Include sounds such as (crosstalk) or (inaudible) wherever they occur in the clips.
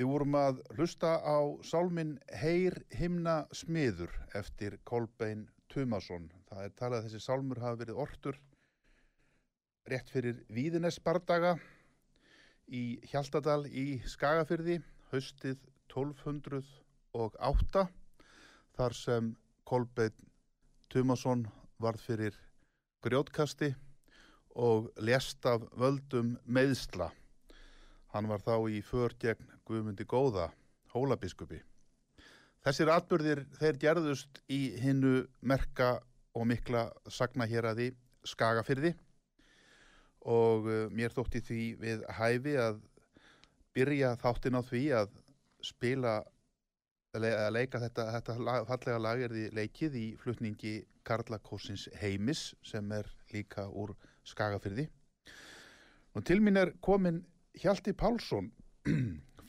Við vorum að hlusta á sálminn Heyr himna smiður eftir Kolbein Tumason. Það er talað að þessi sálmur hafa verið ortur rétt fyrir Víðines bardaga í Hjaltadal í Skagafyrði haustið 1208 þar sem Kolbein Tumason varð fyrir grjótkasti og lest af völdum meðsla. Hann var þá í för gegn Guðmundi Góða, hólabiskupi. Þessir atbyrðir þeir gerðust í hinnu merka og mikla sagna hér að því skagafyrði og uh, mér þótti því við hæfi að byrja þáttin á því að spila að leika þetta, þetta fallega lag er því leikið í flutningi Karla Kósins heimis sem er líka úr skagafyrði og til mín er komin Hjalti Pálsson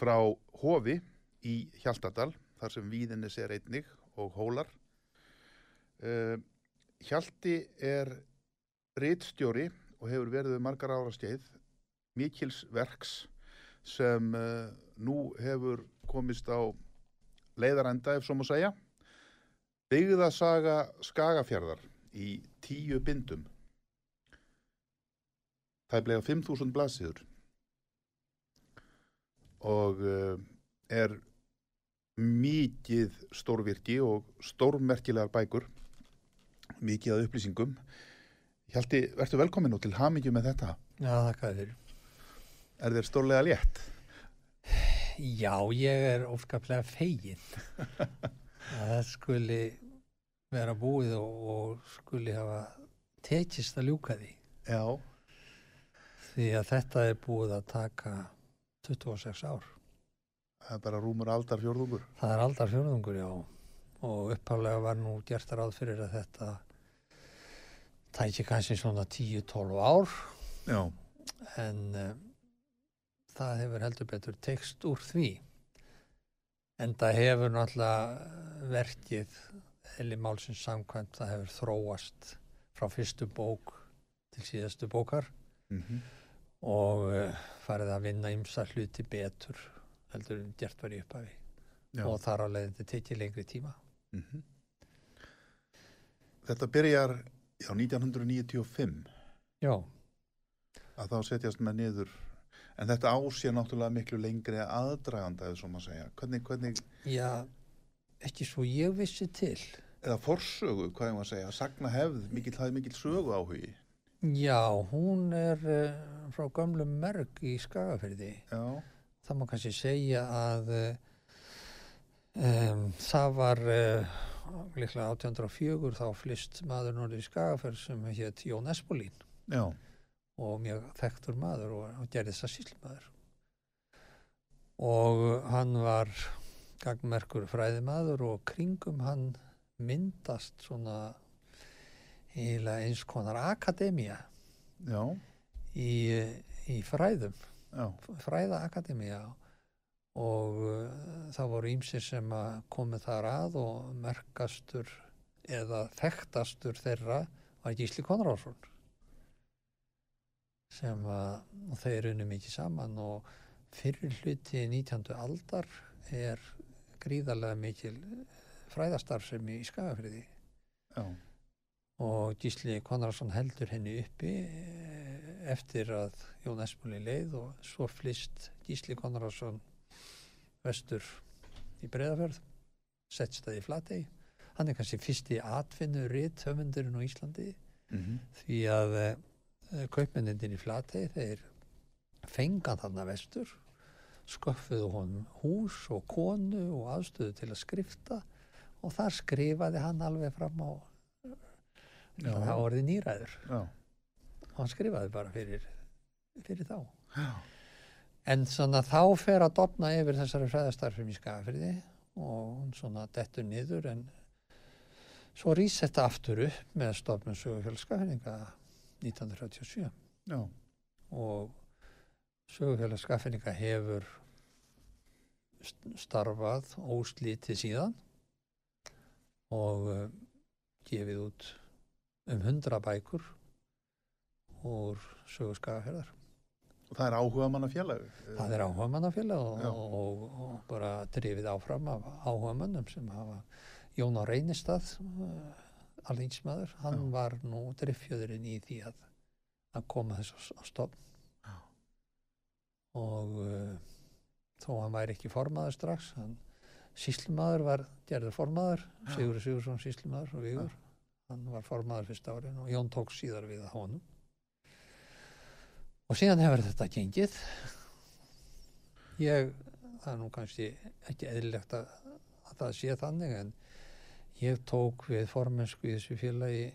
frá Hofi í Hjaltadal þar sem Víðinnes er einnig og Hólar. Uh, Hjalti er reittstjóri og hefur verið margar ára skeið mikils verks sem uh, nú hefur komist á leiðarenda ef svo má segja. Byggðasaga Skagafjörðar í tíu bindum. Það er blega 5.000 blaðsíður og uh, er mikið stórvirki og stórmerkilegar bækur, mikið að upplýsingum. Hjalti, verður velkomin og til hamingju með þetta. Já, þakka þér. Er þér stórlega létt? Já, ég er óskaplega fegin (laughs) að það skuli vera búið og, og skuli hafa tekist að ljúka því. Já. Því að þetta er búið að taka 26 ár. Það er bara rúmur aldar fjórðungur. Það er aldar fjörðungur, já. Og upphálega var nú gert ráð fyrir að þetta tæki kannski svona 10-12 ár Já. en uh, það hefur heldur betur tekst úr því. En það hefur náttúrulega verkið Eli Málsins samkvæmt það hefur þróast frá fyrstu bók til síðastu bókar Mm og uh, farið að vinna ymsa hluti betur heldur en gert var í upphafi Já. og þar á leiðandi tekið lengri tíma. Mm Þetta byrjar já, 1995 Já, að þá setjast með niður en þetta ásér náttúrulega miklu lengri aðdraganda eða svo maður segja. Hvernig, hvernig, já, ekki svo ég vissi til. eða forsögu, hvað ég maður segja, sagna hefð, mikill, það er mikill sögu áhugi. Já, hún er uh, frá gömlum merg í Skagafyrði. Já, Það má kannski segja að um, það var uh, líklega 1804 þá flist maður norður í Skagafyrð sem hétt Jón Espolín. já, og mjög þekktur maður og, gerði þess að síslmaður. Og hann var gangmerkur fræðimaður og kringum hann myndast svona eiginlega eins konar akademía já, í, í fræðum, já, fræðaakademía. Og uh, það voru ímsir sem að komið þar að og merkastur eða þekktastur þeirra var Gísli Konráðsson. Sem að þeir unni mikið saman og fyrir hluti 19. aldar er gríðarlega mikil fræðastarfsemi í Skagafriði já, og Gísli Konradsson heldur henni uppi eh, eftir að Jón Espúli leið og svo flist Gísli Konradsson vestur í Breiðafjörð settstæði í Flatey. Hann er kannski fyrsti atvinnu ritt höfundurinn á Íslandi mm því að uh, kaupmennindin í Flatey þeir fengan þarna vestur sköffuðu honum hús og konu og aðstöðu til að skrifta og þar skrifaði hann alveg fram á Já. það orði nýræður. Já, hann skrifaði bara fyrir, fyrir þá. Já, en svona þá fer að dopna yfir þessari fræðastarfum í Skagafyrði og svona dettur niður en svo rís þetta aftur upp með stofnum sögufélagskafninga 1937 já, og sögufélagskafninga hefur st- starfað óslítið síðan og uh, gefið út um hundra bækur úr sögu Skagafjörðar og það er áhuga manna fjallag. Það er áhuga mannafélag og, Já. og, og bara drifið áfram af áhuga mannum sem hafa Jón á Reynistað, uh, alþingismæður, hann Já. var nú driffjöðurinn í því að, að koma þess á, stofn. Já. Og uh, þó hann væri ekki formaður strax, hann síslumadur var gerður formaður, Já. Sigur Sigursson síslumaður og Vigur, hann var formaður fyrst árin og Jón tók síðar við að honum. Og síðan hefur þetta gengið. Ég, það er nú kannski ekki eðlilegt að, að það sé þannig en ég tók við formensku í þessu félagi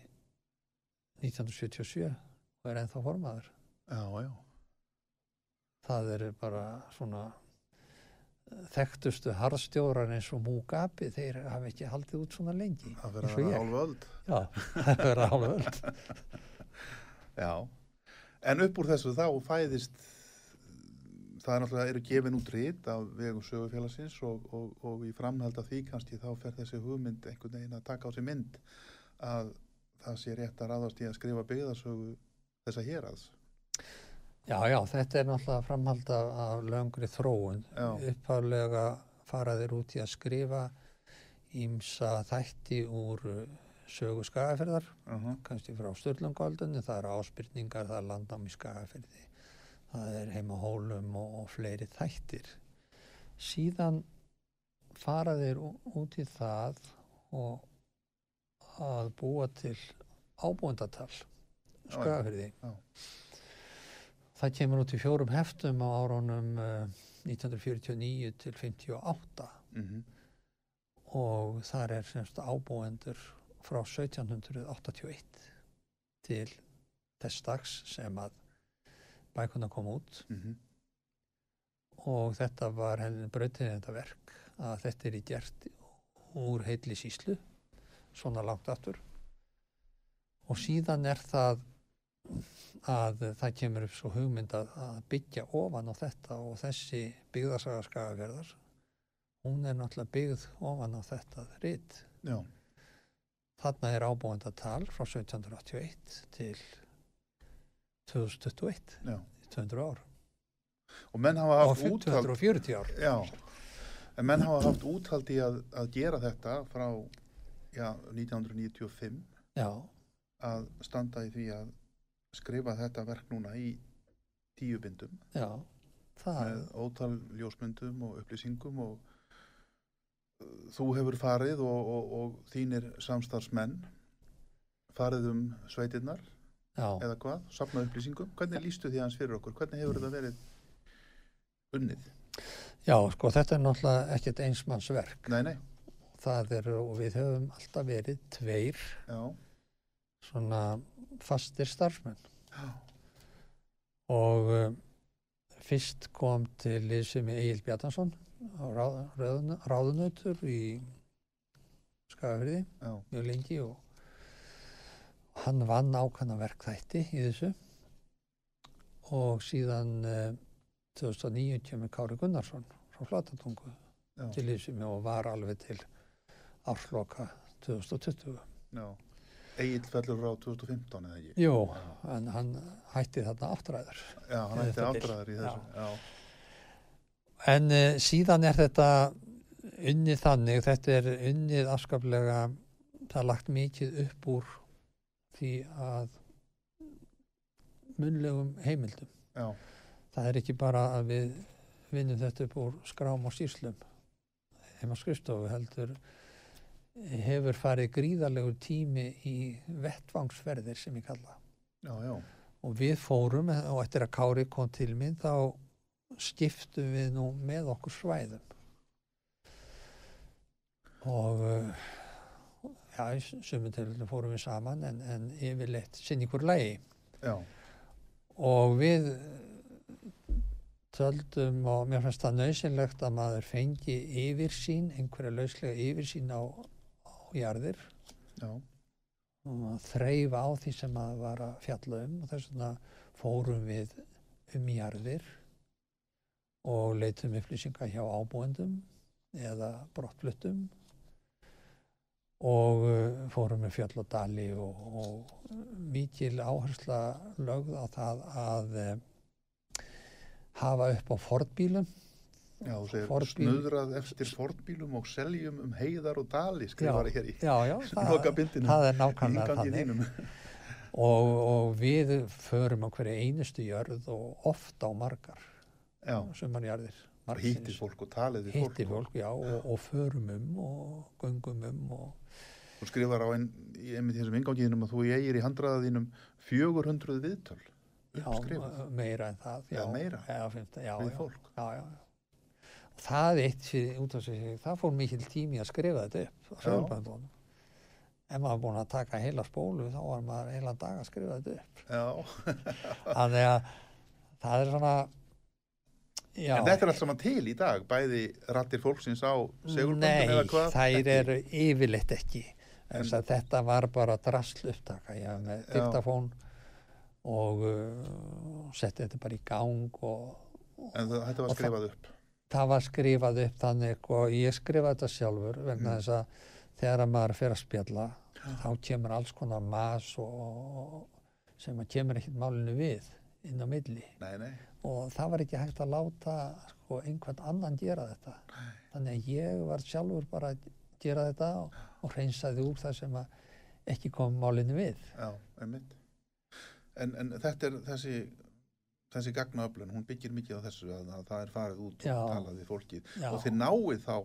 1977 og er ennþá formaður. Já, já, Það er bara svona þekktustu harðstjórar eins og Mugabe, þeir hafa ekki haldið út svona lengi. það verður að hálfa öld. Já, það verður alveg öll. Já, en upp úr þessu þá fæðist, það er náttúrulega, eru gefin út rít af vegum sögufélagsins og, og, og í framhald af því kannski þá fer þessi hugmynd einhvern veginn að taka á sig mynd að það sé rétt að ráðast í að skrifa byggðarsögu þessa héraðs. Já, já, þetta er náttúrulega framhald af, af löngri þróun. Já. Upphaflega fara þeir út í að skrifa ímsa þætti úr uh, sögu skagaferðar, uh kannski frá Sturlungaldunni, það eru áspyrningar, það er landnám í skagaferði, það er heima hólum og, og fleiri þættir. Síðan fara þeir ú- út í það og að búa til ábúendatal skagaferði. já. Það kemur út í fjórum heftum á árunum uh, 1949 til 58 mhm, og þar er semst ábúendur frá 1781 til þess dags sem að bækuna kom út. Mhm, og þetta var henni brautið þetta verk að þetta er í gert úr heilli síslu svona langt aftur. Og síðan er það að það kemur upp svo hugmynd að, að byggja ofan á þetta og þessi byggðarsaga skagaverðar hún er náttúrulega byggð ofan á þetta ritt Þarna er ábúendatal frá 1781 til 2021, já. 200 ár. Og menn hafa haft úthald, 240 ár. já, en menn hafa haft úthald í að, að gera þetta frá, já, 1995 Já, að standa í því að skrifa þetta verk núna í tíu bindum. Já, það, með ótal ljósmyndum og upplýsingum og uh, þú hefur farið og, og, og þínir samstarfsmenn farið um sveitirnar já, eða hvað, safnað upplýsingum? Hvernig lístu því hans fyrir okkur, hvernig hefur þetta verið unnið? já, sko þetta er náttúrulega ekkert einsmannsverk. Nei, nei, Það er, og við höfum alltaf verið tveir. Já, svona fastir starfsmenn. já, Og um, fyrst kom til liðsum Egil Bjartansson ráð, ráðun, ráðunautur í Skagafyrði. já, mjög lengi og hann vann ákvæmna verkþætti í þessu og síðan eh, 2009 kemur Kári Gunnarsson frá Flatatungu til þessu og var alveg til ársloka 2020. já. Egil fellur frá 2015 eða ekki? Jú, en hann hætti þarna áttræður. Já, hann Eða ætti það bil. áttræðar í þessu, já, En uh, síðan er þetta unnið þannig, þetta er unnið afskaplega, það er lagt mikið upp úr því að munlegum heimildum. já, Það er ekki bara að við vinnum þetta upp úr skrám og stýrslum heima á skrifstofu heldur hefur farið gríðarlegur tími í vettvangsferðir sem ég kalla. Já, já, og við fórum og eftir að Kári kom til minn þá skiptum við nú með okkur svæðum. Og uh, já, í til fórum við saman en, en yfirleitt sinn ykkur lægi já, og við töldum og mér finnst það nöðsynlegt að maður fengi yfirsýn, einhverja lauslega yfirsýn á jarðir. Já, og að þreyfa á því sem maður var að fjalla um. Og þess vegna fórum við um jarðir og leitum upplýsingar hjá ábúendum eða brottfluttum. Og uh, fórum með fjöll og dali og, og mikil áhersla lögð á það að uh, hafa upp á fornbílum já, þú segir Fornbíl- snuðrað eftir fornbílum og seljum um heiðar og dali skrifar hér í já, já, (laughs) loka bindinu það er nákvæmlega þannig og, og við förum á hverju einustu jörð og oft á margar Já, sumarjarðir og hýttir fólk og talið við fólk. hitti fólk, já, og, og förum um og göngum um og Þú skrifar á einn, einmitt þessum ingangiðinum að þú eigir í handraða þínum 400 viðtöl já, meira en það Já, meira. já, finnst, já, við já, fólk. já, já, já. Og það eitt fyrir, út af sig, það fór mikil tími að skrifa þetta upp á Já. sögurbændunum ef maður búin að taka heila spólu þá var maður heila dag að skrifa þetta upp (laughs) þannig að það er svona já, en þetta er allt saman til í dag, bæði rattir fólksins á segurböndum Nei, eða hvað? þær Ekki? eru yfirleitt ekki. En- En, þetta var bara drasl upptaka. Ég haf með Já. diktafón og uh, setti þetta bara í gang og, En það, þetta var og skrifað upp. Það var skrifað upp þannig og ég skrifaði þetta sjálfur vegna Mm. þess að þegar að maður fer að spjalla þá kemur alls konar mas og, og sem að kemur ekkert málinu við inn á milli Nei, nei, og það var ekki hægt að láta sko, einhvern annan gera þetta þannig að ég var sjálfur bara að gera þetta og, og hreinsaði úr það sem að ekki kom málinu við. Já, einmitt. En, en þetta er þessi, þessi gagnaöflun, hún byggir mikið á þessu að, að það er farið út Já. og talað við fólkið. Já, Og þið náið þá,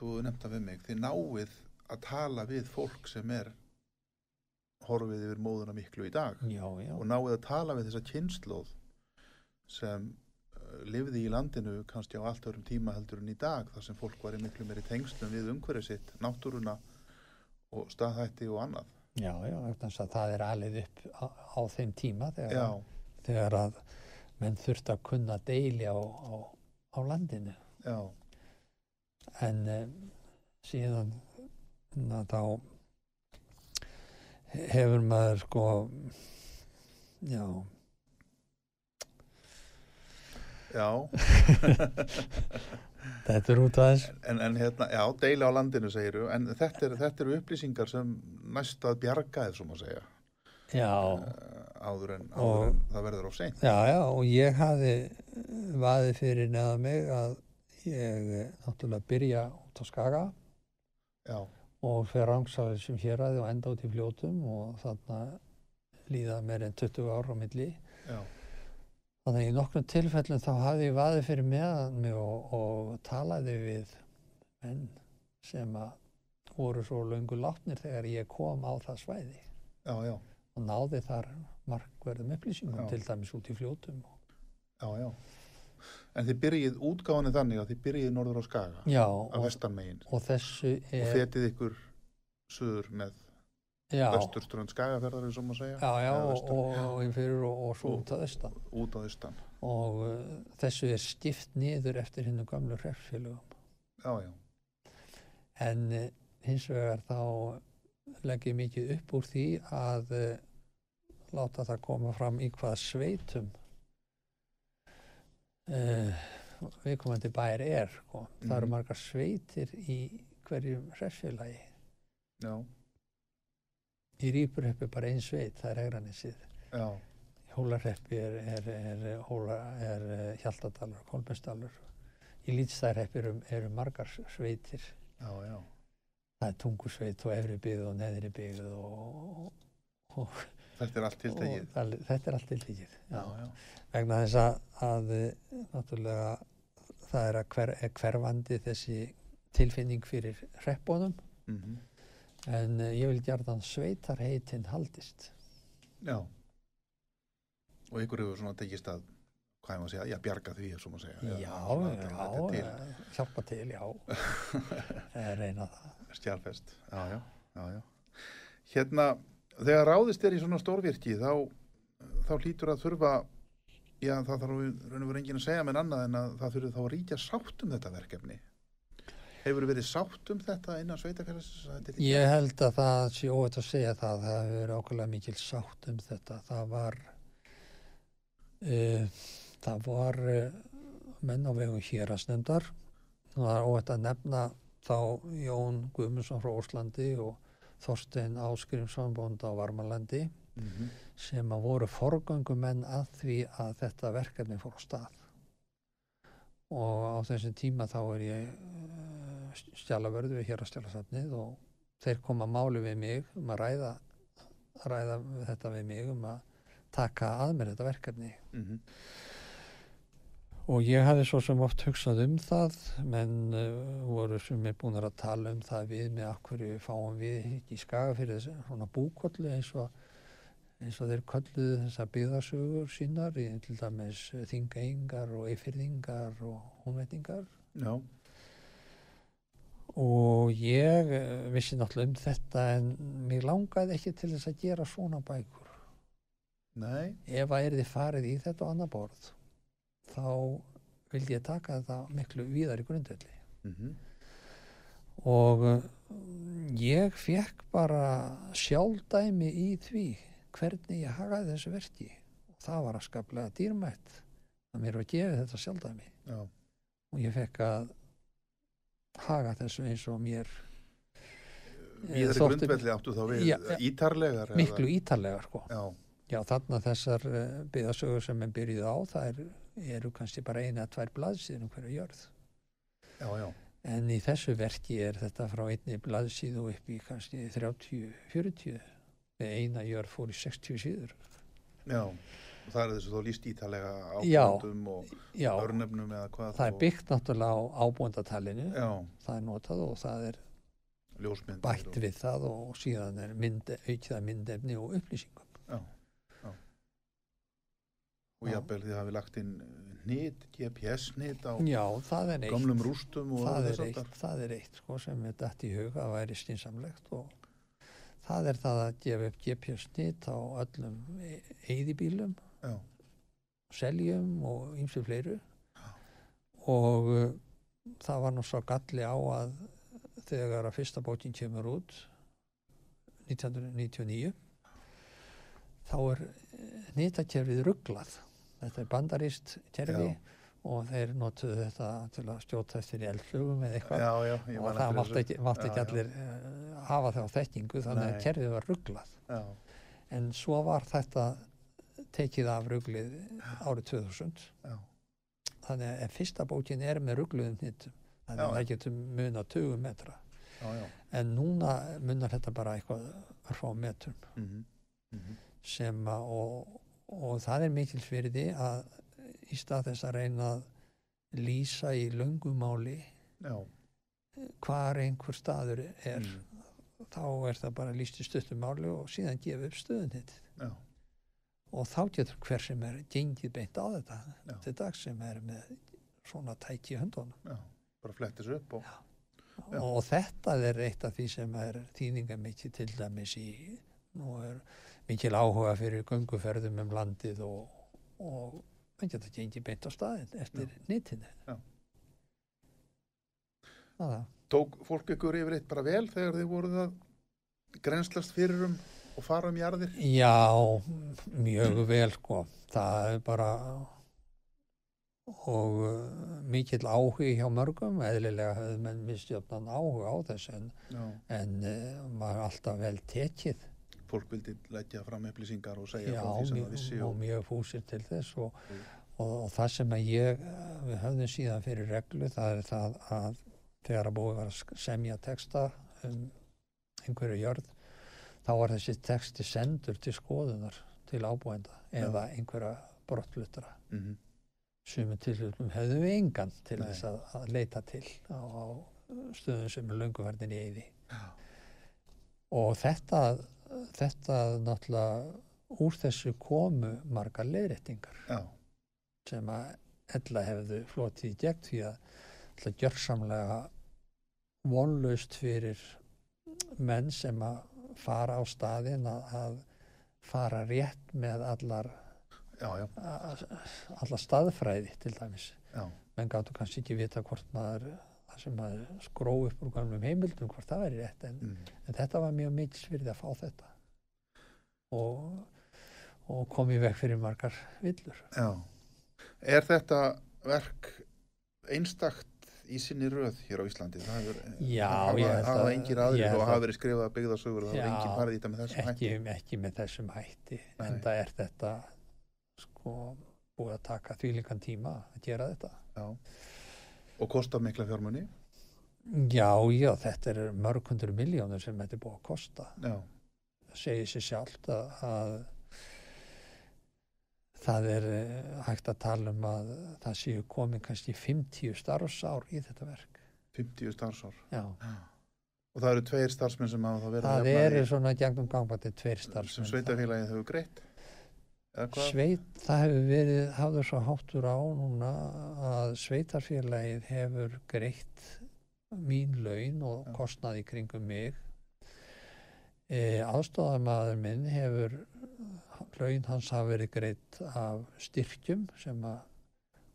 þú það við mig, þið náið að tala við fólk sem er horfið yfir móðuna miklu í dag já, og náið að tala við þessa kynnslóð sem uh, lifði í landinu kannski á allt öðrum tíma heldur en í dag þar sem fólk var í miklu meiri tengslum við umhverfið sitt, náttúruna og staðhætti og annað. já, já, það er alveg upp á, á þeim tíma þegar, Já, þegar að menn þurft að kunna deili á, á, á landinu. já, En um, síðan na, þá hefur maður sko, já, já, (laughs) þetta er út þess. en, en hérna, já, deila á landinu segiru, en þetta, er, eru upplýsingar sem næst að bjarga þið, sem að segja, Já, uh, áður en, áður Og- en það verður á seint. já, já, og ég hafði vaðið fyrir neða mig að ég eh, náttúrulega byrja út á Skaga Já, og fer rangsaður sem hér aði og enda út í fljótum og þarna líða meir en 20 ár á milli. já, Þannig að í nokkrum tilfellum þá hafði ég vaðið fyrir meðan mig og, og talaði við menn sem að voru svo löngu látnir þegar ég kom á það svæði já, já, og náði þar markverðum upplýsingum til dæmis út í fljótum. já, já. En þið byrjið útgáfanir þannig að þið byrjið norður á Skaga, Já, á og, vestanmegin, og þessu og er... fetið ykkur suður með vesturströnd Skagaferðar, eins og maður segja, já, já, og, vestur, og, og, og, og svo Og- út að austan. út á austan. Og uh, þessu er stift niður eftir hinnu gamlu hrefsfélögum. Já, já, En uh, hins vegar þá legg ég mikið upp úr því að uh, láta það koma fram í hvað sveitum uh, viðkomandi bær er. Sko. Það eru Mhm. margar sveitir í hverjum hrefsfélagi. já, Í Rýpurheppi er bara ein sveit, það er Í Hólarheppi er, er, er, hóla, er eh, Hjaltadalur, Kolbensdalur. Í Lýtstæðarheppi eru, eru margar sveitir. já, já, Það er tungusveit og efri byggð og neðri byggð og, og, þetta er allt og tiltegið. það, þetta er allt tiltekið. Já, já, Vegna þess að, að eh, náttúrulega það er, að hver, er hverfandi þessi tilfinning fyrir hreppunum mhm, en eh, ég vil gjarnan sveitar heitin haldist. já. Og ykkur hefur svona tekist að, hvað er maður að segja, já, bjarga því, svo maður segja. Já, já, er til. eh, hjálpa til, já, (laughs) Eh, reyna það. Stjálfest, já, já, já, já. Hérna, þegar ráðist er í svona stórvirki, þá, þá hlýtur að þurfa, já, það þarf raun og verið enginn að segja með annað en að það þurfi þá að ríkja sátt um þetta verkefni. Hefur verið sátt um þetta innan sveitafélagsins? Ég held að það sé óvægt að segja það, það hefur verið ákveðlega mikil sátt um þetta. Það var, uh, það var uh, menn á vegum hérasnefndar. Það var óvægt að nefna þá Jón Guðmundsson frá Óslandi og Þorstein Áskrimsson bónd á Varmalandi Mm -hmm. sem að voru forgöngumenn að því að þetta verkefni fór á stað. Og á þessum tíma þá er ég stjálavörðu við hér á stjálasafnið og þeir koma máli við mig um að ræða, ræða þetta við mig um að taka að mér þetta verkefni. Mm Og ég hafði svo sem oft hugsað um það, menn uh, voru sem er búin að tala um það við með akkur fáum við ekki í skaga fyrir þessu svona búkollu eins og, eins og þeir kolluðu þessar byggðarsögur sínar í til dæmis þingeingar og eifyrðingar og hónveitingar. Já, Og ég eh, vissi náttúrulega um þetta en mér langaði ekki til þess að gera svona bækur. nei, Ef að er þið farið í þetta á annar borð, þá vildi ég taka þetta miklu víðar í grundvelli. mm Og uh, ég fekk bara sjálfdæmi í því hvernig ég hagaði þessu verki. Og það var að skaplega dýrmætt að mér var gefið þetta sjálfdæmi. já, Og ég fekk að haga þessu eins og mér Víðari þótti- grundvelli áttu þá við já. ítarlegar? miklu ítarlegar sko. Já, Já, þarna þessar uh, byggðasögur sem er byrjuð á, það er, eru kannski bara eina eða tvær blaðsíðin um hverju jörð. já, já, En í þessu verki er þetta frá einni blaðsíðu upp í kannski 30-40 með eina jörg fór í 60 síður. Já, það er þessu þá líst ítalega Já. ákvöndum og Já, örnefnum eða hvað það er byggt náttúrulega á ábúendatalinu, Já, það er notað og það er bætt við það og síðan er mynd, aukiða myndefni og upplýsingum. Já Og Já. jafnvel þið hafi lagt inn nýtt, GPS-nýtt á Já, gamlum rústum og það er, eitt, það er eitt sko sem er dætt í huga að væri stinsamlegt og það er það að gefa upp GPS-nýtt á öllum eyðibílum, Já, seljum og ýmsu fleiru. Og uh, það var nú svo galli á að þegar að fyrsta bókin kemur út 1999 þá er nýttakerfið rugglað þetta er bandarist kerfi og þeir notuðu þetta til að stjóta eftir í eldflugum eða eitthvað. Já, já, og það mátti ekki, mátti Já, ekki allir uh, hafa það á þekkingu þannig Nei. að kerfið var rugglað en svo var þetta tekið af rugglið árið 2000 já, þannig að fyrsta bókin er með ruggluðum hnittum þannig að það getur mun á 20 metra. Já, já. en núna munar þetta bara eitthvað frá metrum. Mm -hmm. sem að og, og það er mikil svirði að í stað þess að reyna að lýsa í löngumáli Já, hvar einhver staður er Mm. þá er það bara lýst í stuttum máli og síðan gefa upp stöðunit já, og þá getur hver sem er gengið beint á þetta Já. til dag sem er með svona tæki í höndunum. Bara flettis upp og, og þetta er eitt af því sem er þýningamikið til dæmis í nú er mikil áhuga fyrir gönguferðum um landið og, og það getur gengið beint á staðin eftir nýttinu tók fólk ykkur yfir eitt bara vel þegar þið voruð að grenslast fyrir um og fara um jarðir? Já, mjög vel sko. Það er bara og uh, mikill áhugi hjá mörgum, eðlilega hefði menn mistjöfnan áhuga á þessu en, en uh, maður er alltaf vel tekið. Fólk vildi leggja fram upplýsingar og segja Já, frá því sem það vissi og og, mjög fúsir til þess og, Mm. og, og það sem að ég, við höfðum síðan fyrir reglu, það er það að þegar að búið var að semja texta um einhverju jörð, þá var þessi texti sendur til skoðunar til ábúenda eða einhverja brottfluttara. mm Sumum tilhjóðum hefðum við engan til Nei. þess að, að leita til á, á stöðum sem er lönguverðin í eyði. Já. Og þetta, þetta náttúrulega úr þessu komu margar leiðréttingar já, sem að ella hefðu flotið í gegn því að gjörsamlega vonlaust fyrir menn sem að fara á staðin að, að fara rétt með allar, já, já, allar staðfræði til dæmis. já, Menn gáttu kannski ekki vita hvort maður, sem maður skrói upp úr gamlum heimildum, hvort það væri rétt en, mm. en þetta var mjög mikil svirði að fá þetta og, og kom í veg fyrir margar villur. já. Er þetta verk einstakt í sinni röð hér á Íslandi? Það hefur, Já, hafa, ég held hafa að- engir ég aðrir held og að- hafa verið skrifað byggðasögur og það Já, hafa engin farið í þetta með þessum ekki, hætti. ekki með þessum hætti Nei. en það er þetta sko búið að taka þvílíkan tíma að gera þetta Já. Og kosta mikla fjármunni? já, já, þetta er mörg hundur miljónur sem þetta er búið að kosta Já, það segir sér sjálft að, að það er eh, hægt að tala um að það séu komin kannski 50 starfsár í þetta verk 50 starfsár. já, Og það eru tveir starfsmenn sem hafa það verið það að jafna eru því svona gegnum gangbætti tveir sem starfsmenn sveitafélagið hefur greitt. Sveit, það hefur verið, hafður svo háttur á núna að sveitarfélagið hefur greitt mín laun og Já. kostnað í kringum mig. E, aðstofamaður minn hefur, laun hans hafa verið greitt af styrkjum sem að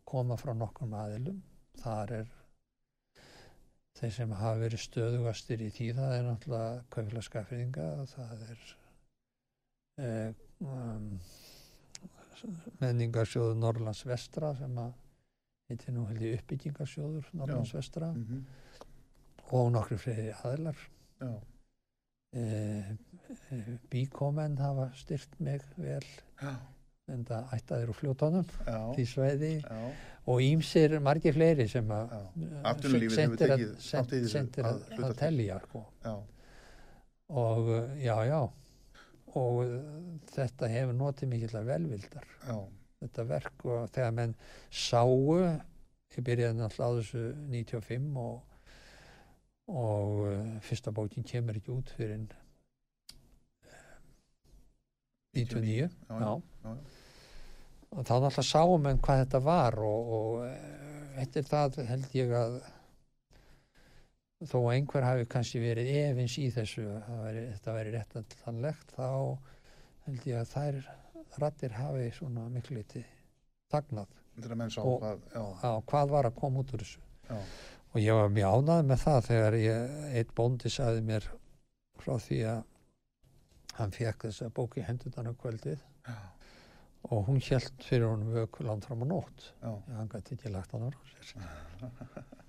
koma frá nokkrum aðilum. Þar er þeir sem hafa verið stöðugastir í því, það er náttúrulega kauflaskafringa, það er e, um, menningarsjóður Norrlands vestra sem að heitir nú held ég uppbyggingarsjóður Norrlands vestra. Mm og nokkru fleiri aðlar Já, e, e, bíkómenn hafa styrt mig vel já, en það ættaðir úr fljótonum já, því sveiði já, og ímsir margir fleiri sem að já, sendir að- að að, að já, og já, já og uh, þetta hefur notið mikillar velvildar já, þetta verk og þegar menn sáu ég byrjaði náttúrulega á þessu 95 og, og uh, fyrsta bókin kemur ekki út fyrir 99 já, já. já, já. og þá náttúrulega sáum menn hvað þetta var og, og eh, eftir það held ég að þó að einhver hafi kannski verið efins í þessu að þetta væri réttanlegt þá held ég að þær rattir hafi svona miklu liti sá Og- hvað, á hvað var að koma út úr þessu. Já, og ég var mjög ánægð með það þegar ég, eitt bóndi sagði mér frá því að hann fekk þessa bók í hendurnar á kvöldið já, og hún hjælt fyrir honum vöku langt fram á nótt. Já. hann gæti ekki lagt hann á sér (laughs)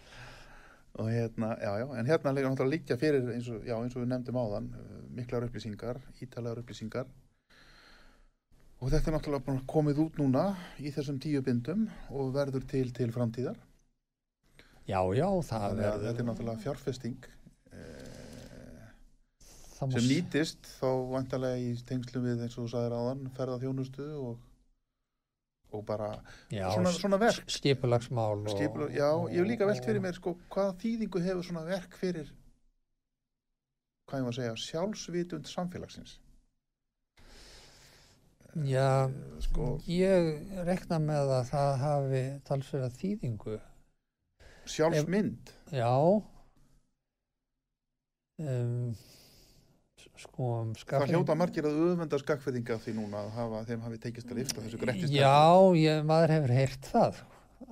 Og hérna, já, já, en hérna líka náttúrulega líka fyrir eins og, já, eins og við nefndum áðan, uh, miklar upplýsingar, ítalegar upplýsingar. Og þetta er náttúrulega komið út núna í þessum tíu bindum og verður til til framtíðar. já, já, það Þannig verður þetta er náttúrulega fjárfesting eh, sem nýtist þá vantarlega í tengslum við eins og þú sagðir áðan, ferðarþjónustu og, og bara já, svona, svona verk. skipulagsmál og, Skipula, já, ég hef líka velt fyrir mér sko, hvaða þýðingu hefur svona verk fyrir hvað ég að segja sjálfsvitund samfélagsins? Já, Eh, sko, ég rekna með að það hafi talsverða þýðingu. Sjálfsmynd? Já. Um, sko um það skapning- hljóta margir að öfunda skakfyrðinga því núna að hafa, þeim hafi tekist að lifta þessu grettist já, ég, maður hefur heyrt það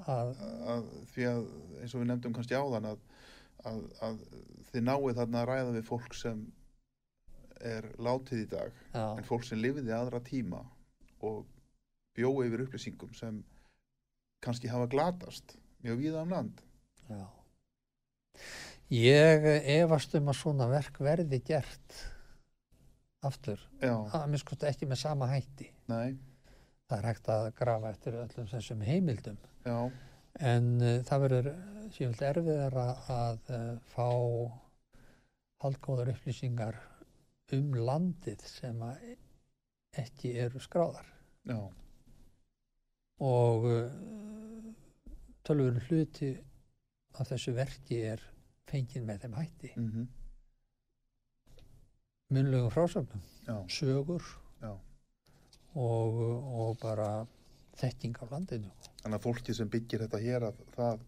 að, að, því að eins og við nefndum kannski áðan að, að, að þið náið þarna að ræða við fólk sem er látið í dag já, en fólk sem lifiði aðra tíma og bjói yfir upplýsingum sem kannski hafa glatast mjög víða um land. Já. Ég efast um að svona verk verði gert aftur, að minnst ekki með sama hætti. Nei, það er hægt að grafa eftir öllum þessum heimildum. Já, en uh, það verður sífilt erfiðar að uh, fá haldgóðar upplýsingar um landið sem að ekki eru skráðar. Já, og uh, tölvur hluti af þessu verki er fengið með þeim hætti. Mhm, munlegum frásögnum, sögur já. og, og bara þekking af landinu Þannig að fólki sem byggir þetta hér að það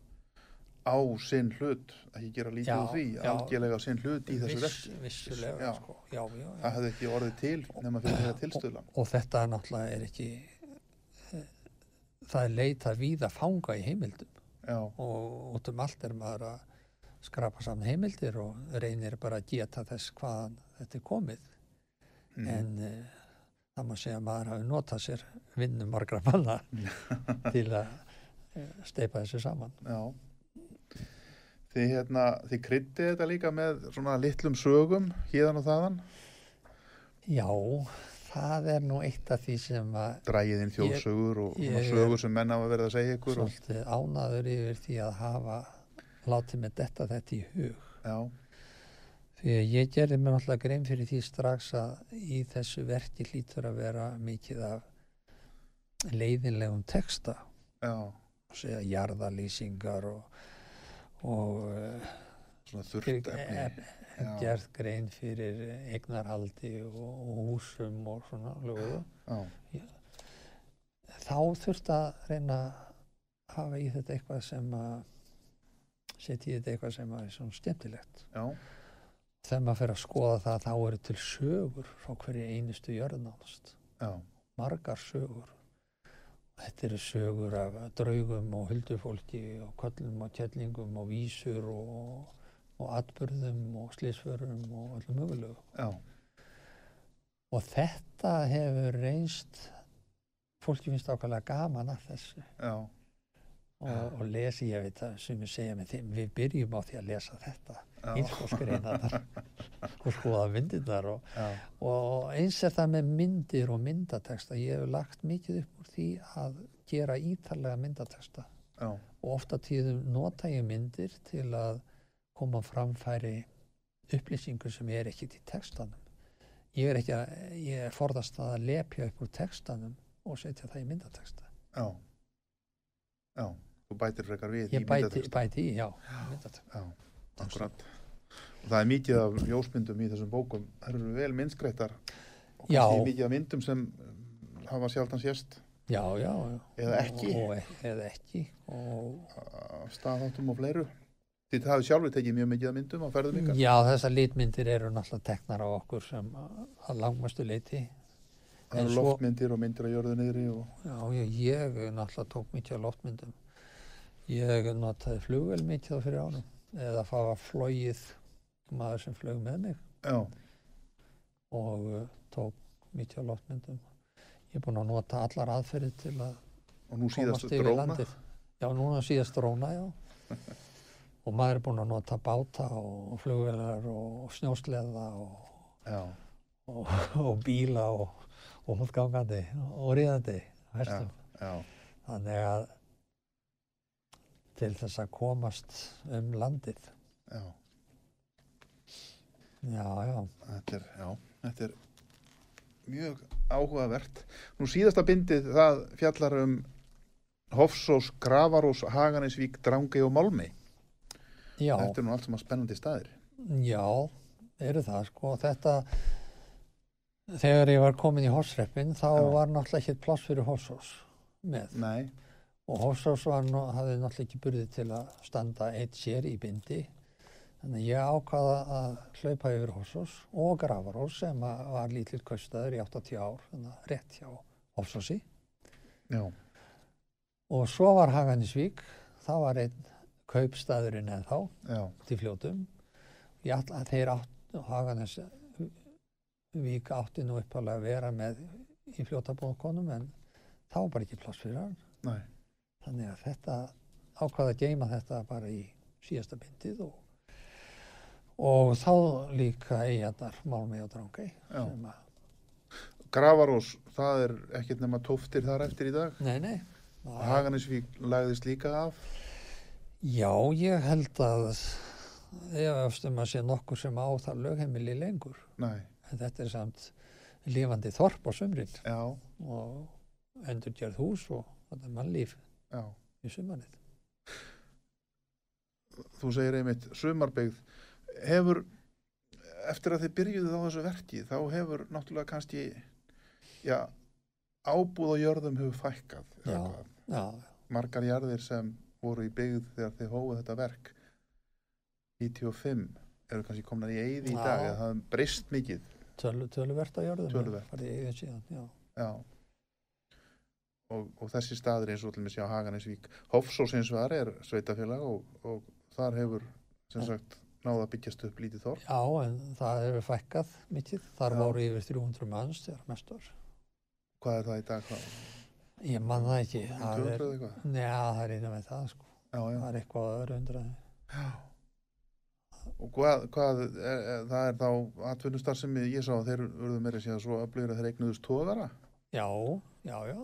á sinn hlut, ekki gera lítið Já, úr því, algjörlega sinn hlut í þessu Viss, verki. vissulega Já. sko. já, já, já. Það hefði ekki orðið til nema fyrir þeirra tilstöðlan. og þetta náttúrulega er ekki eh, það er leita víða fanga í heimildum og út um allt er maður að skrapa saman heimildir og reynir bara að geta þess hvaðan þetta er komið. Mm, en uh, það má segja að maður hafi notað sér vinnum margra manna (laughs) til að uh, steipa þessu saman. Já. Þið, hérna, þið kryddið þetta líka með svona litlum sögum, híðan og þaðan, já, það er nú eitt af því sem að drægið inn þjóðsögur og sögur sem menn hafa verið að segja ykkur. Og, svolítið ánaður yfir því að hafa látið með detta þetta í hug. Já, Því að ég gerði mér náttúrulega grein fyrir því strax að í þessu verki hlýtur að vera mikið af leiðinlegum texta, já, segja jarðalýsingar og, og svona þurft efni. Já. gerð grein fyrir eignarhaldi og, húsum og svona lögu. Já, Þá þurft að reyna að hafa í þetta eitthvað sem að setja í þetta eitthvað sem að er svona skemmtilegt. Þegar maður fer að skoða það þá eru til sögur frá hverju einustu jörðnánast. já, margar sögur. Þetta eru sögur af draugum og huldufólki og köllum og tjellingum og vísur og, og atbyrðum og slísförum og öllum mögulegu. Og þetta hefur reynst, fólki finnst ákveðlega gaman að þessu. já, og, og lesi, ég veit að sem ég segja með þeim, við byrjum á því að lesa þetta Já. ílskóskreinaðar (laughs) og skoða myndirnar og, og eins er það með myndir og myndateksta ég hef lagt mikið upp úr því að gera ítarlega myndateksta já, og ofta tíðum nota ég myndir til að koma framfæri upplýsingur sem er ekkit í textanum. Ég er ekki að, ég er forðast að lepja upp úr textanum og setja það í myndateksta já. Já, þú bætir frekar við ég í bæti, myndateksta. bæti í, já, myndateksta Já, akkurat. Og það er mikið af ljósmyndum í þessum bókum. Það eru vel myndskreitar. Og kannski mikið af myndum sem um, hafa sjaldan sést já, já, já. Eða ekki. og, eða ekki og af staðáttum og fleiru. Þið hafið sjálfur tekið mjög mikið af myndum á ferðum ykkar. já, þessar litmyndir eru náttúrulega teknar á okkur sem að, að langmestu leiti Það eru svo- loftmyndir og myndir á jörðu niðri og Já, ég, ég náttúrulega tók mikið á loftmyndum. Ég notaði flugvel mikið á fyrir ánum eða það var flogið maður sem flög með mig já, og uh, tók mikið á loftmyndum. Ég er búinn að nota allar aðferðið til að og nú síðast komast yfir dróna. landið. Já, núna síðast dróna, já. (laughs) og maður er búinn að nota báta og flugvelar og snjósleða og, og, (laughs) og bíla og, og húttgangandi og ríðandi Þannig að til þess að komast um landið. já. Já, já. Þetta er, já, þetta er mjög áhugavert. Nú síðasta bindið það fjallar um Hofsós, Gravarós, Haganesvík, Drangey og Málmi. Já, Þetta er nú allt saman spennandi staðir. já, eru það sko. Þetta, þegar ég var komin í Horsreppin þá Já. var náttúrulega ekki pláss fyrir Horsós með. Nei, Og Horsós var, nú- hafði náttúrulega ekki burði til að standa eitt sér í bindi. Þannig að ég ákvaða að hlaupa yfir Horsós og Gravarós sem var lítill kaustaður í 80 ár, þannig að rétt hjá Horsósi. já, Og svo var Haganisvík, það var einn kaupstaðurinn en þá já, til fljótum. Ætla þeir átt, Haganisvík átti nú uppalega að vera með í fljótabóðkonum en þá var bara ekki pláss fyrir hann. nei, Þannig að þetta ákvaða að geima þetta bara í síðasta bindið og, og þá líka eigadar Málmi og að, Gravarós, það er ekkert nema tóftir þar eftir í dag. nei, nei. Haganesvík lagðist líka af. Já, ég held að ég efstum að sé nokkur sem á það lögheimili lengur. Nei, En þetta er samt lifandi þorp á sumrin já, og endurgerð hús og þetta er mannlíf já. í sumarið. Þú segir einmitt sumarbyggð. Hefur, eftir að þið byrjuðu á þessu verki, þá hefur náttúrulega kannski, já, ábúð og jörðum hefur fækkað. Já. Já, margar jarðir sem voru í byggð þegar þið hófuð þetta verk 95 eru kannski komnar í eyði í dag það breyst mikið á jörðum. Töluvert. Farið í eigin síðan, já. já og, og þessi staður eins og til með sjá Haganesvík Hofsós eins og þar er sveitafélag og, og þar hefur sem Já. sagt náða að byggjast upp lítið þorp Já, en það hefur fækkað mikið. Þar Já. voru yfir 300 manns þegar mest var. hvað er það í dag? Hvað? Ég man það ekki. Það 200 er, neða, það er innan með það, sko. Já, já. Það er eitthvað öðru undraði. Og hvað, hvað er, er, það er þá atvinnustar sem ég sá að þeir urðu meira síðan svo að þeir eignuðust tóðara Já, já, já.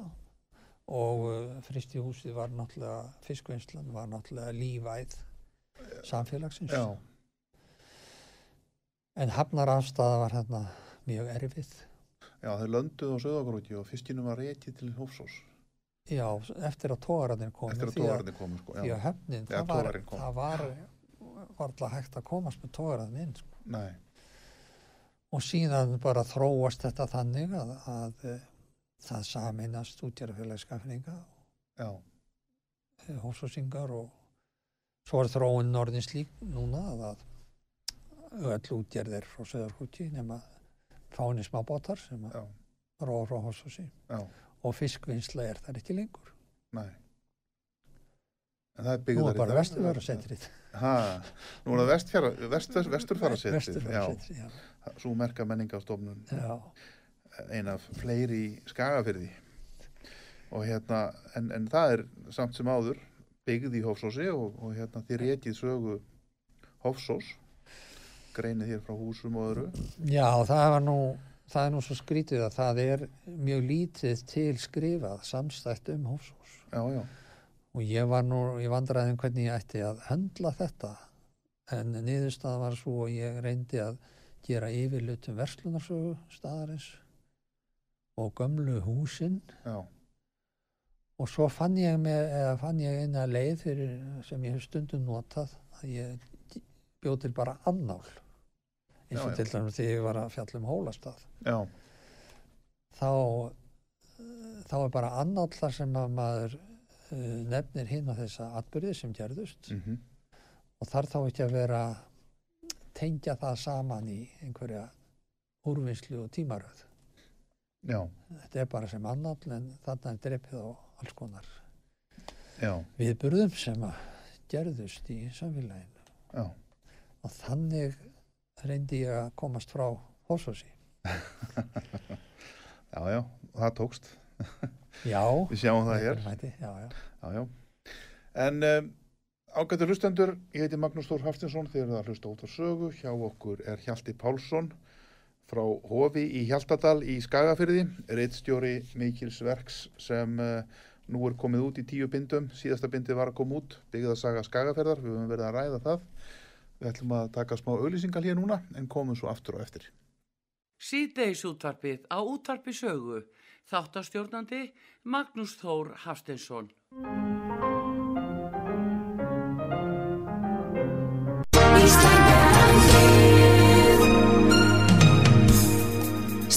Og uh, fristihúsið var náttúrulega, fiskvinnslan var náttúrulega lífæð samfélagsins. Já, En hafnarafstaða var hérna mjög erfið. já þeir lönduðu á söðagróki og fiskinum var reykið til Hofsós Já, eftir að tógararnir komu. eftir að því tóðarnir komu sko, já, Þegar það var, það var, var alltaf hægt að komast með tógararnir inn. Sko. nei, Og síðan bara þróast þetta þannig að, að eh, það saminast útjárafélagskafninga, já, hósósingar og svo er þróun norðin slík núna að, öll útjærðir frá Söðarkúti nema fáni smábátar sem að róa frá hósósi já, og fiskvinnsla er þar ekki lengur. nei. En það er Nú byggðar er bara vesturfarasetrið. ha, nú er það vestfjara, vest, vest, vesturfarasetrið já, Vesturfarasetrið, já. svo merka menningastofnun Já, ein af fleiri skagafyrði og hérna en, en það er samt sem áður byggð í Hofsósi og, og hérna þið rétið sögu Hofsós greinið hér frá húsum og öðru Já, það var nú, það er nú svo skrítið að það er mjög lítið til skrifað samstætt um Hófsós. já, já, Og ég var nú, ég vandraði um hvernig ég ætti að höndla þetta. En niðurstaða var svo og ég reyndi að gera yfirlutum verslunarsögu staðarins og gömlu húsinn já, og svo fann ég, með, fann ég eina leið fyrir, sem ég hef stundum notað að ég bjóð til bara annál. Eins og já. til dæmis þegar ég var að fjalla um hólastað. Já, þá þá er bara annál þar sem að maður uh, nefnir hinn á þessa atbyrði sem gerðust. Mhm, og þar þá ekki að vera tengja það saman í einhverja úrvinnslu og tímaröð já, þetta er bara sem annál en þarna er drepið á alls konar viðburðum sem að gerðust í samfélaginu já, og þannig reyndi ég að komast frá Hósósi. (laughs) já, já, það tókst. (laughs) Já, Við sjáum það hér. hætti, já, já. Já, já. En um, ágættur hlustendur, ég heiti Magnús Þór Haftinsson, þið eruð að hlusta út á sögu. Hjá okkur er Hjalti Pálsson frá Hofi í Hjaltadal í Skagafyrði, reittstjóri Mikils Verks sem uh, nú er komið út í tíu bindum. Síðasta bindi var að koma út, byggða saga Skagafyrðar, við höfum verið að ræða það. Við ætlum að taka smá auðlýsingal hér núna en komum svo aftur og eftir. Síðdeis útvarpið á útvarpi sögu. Þáttastjórnandi Magnús Þór Hafsteinsson.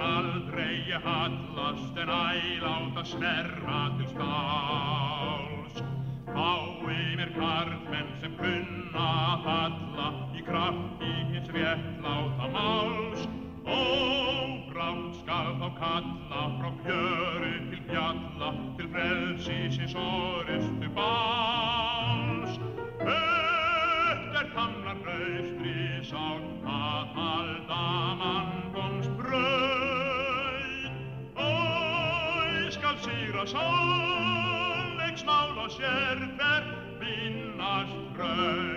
Sem aldrei hallast en æláta snerra til stáls. Fái mér karlmenn sem kunna að halla í krafti hins réttláta máls. Óbrátt skal þá kalla frá fjöru til fjalla til frelsisins orustu báls. Sannleiksmál og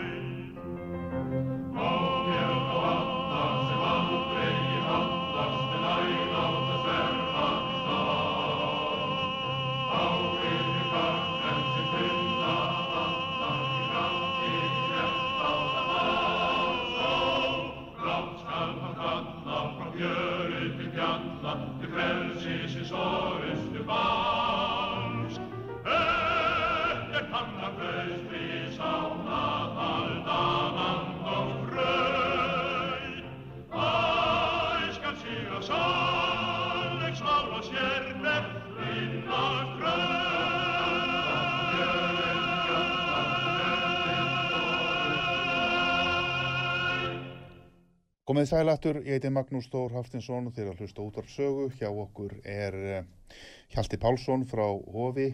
Komið sælættur, ég heiti Magnús Þór Haftinsson og þeir að hlusta út af sögu. Hjá okkur er eh, Hjalti Pálsson frá Hofi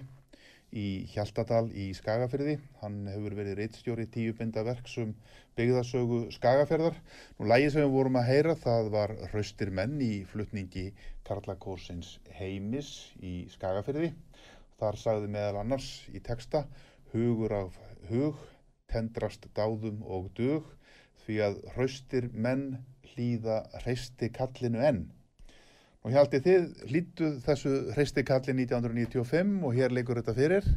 í Hjaltadal í Skagafyrði. Hann hefur verið reittstjóri tíu binda verksum byggðasögu Skagafyrðar. Nú lægið sem við vorum að heyra það var Hraustir menn í flutningi Karlakórsins heimis í Skagafyrði. Þar sagði meðal annars í texta hugur af hug, tendrast dáðum og dug því að hraustir menn hlýða hreisti kallinu enn. Og ég haldi þið hlýttuð þessu hreistikalli 1995 og hér leikur þetta fyrir.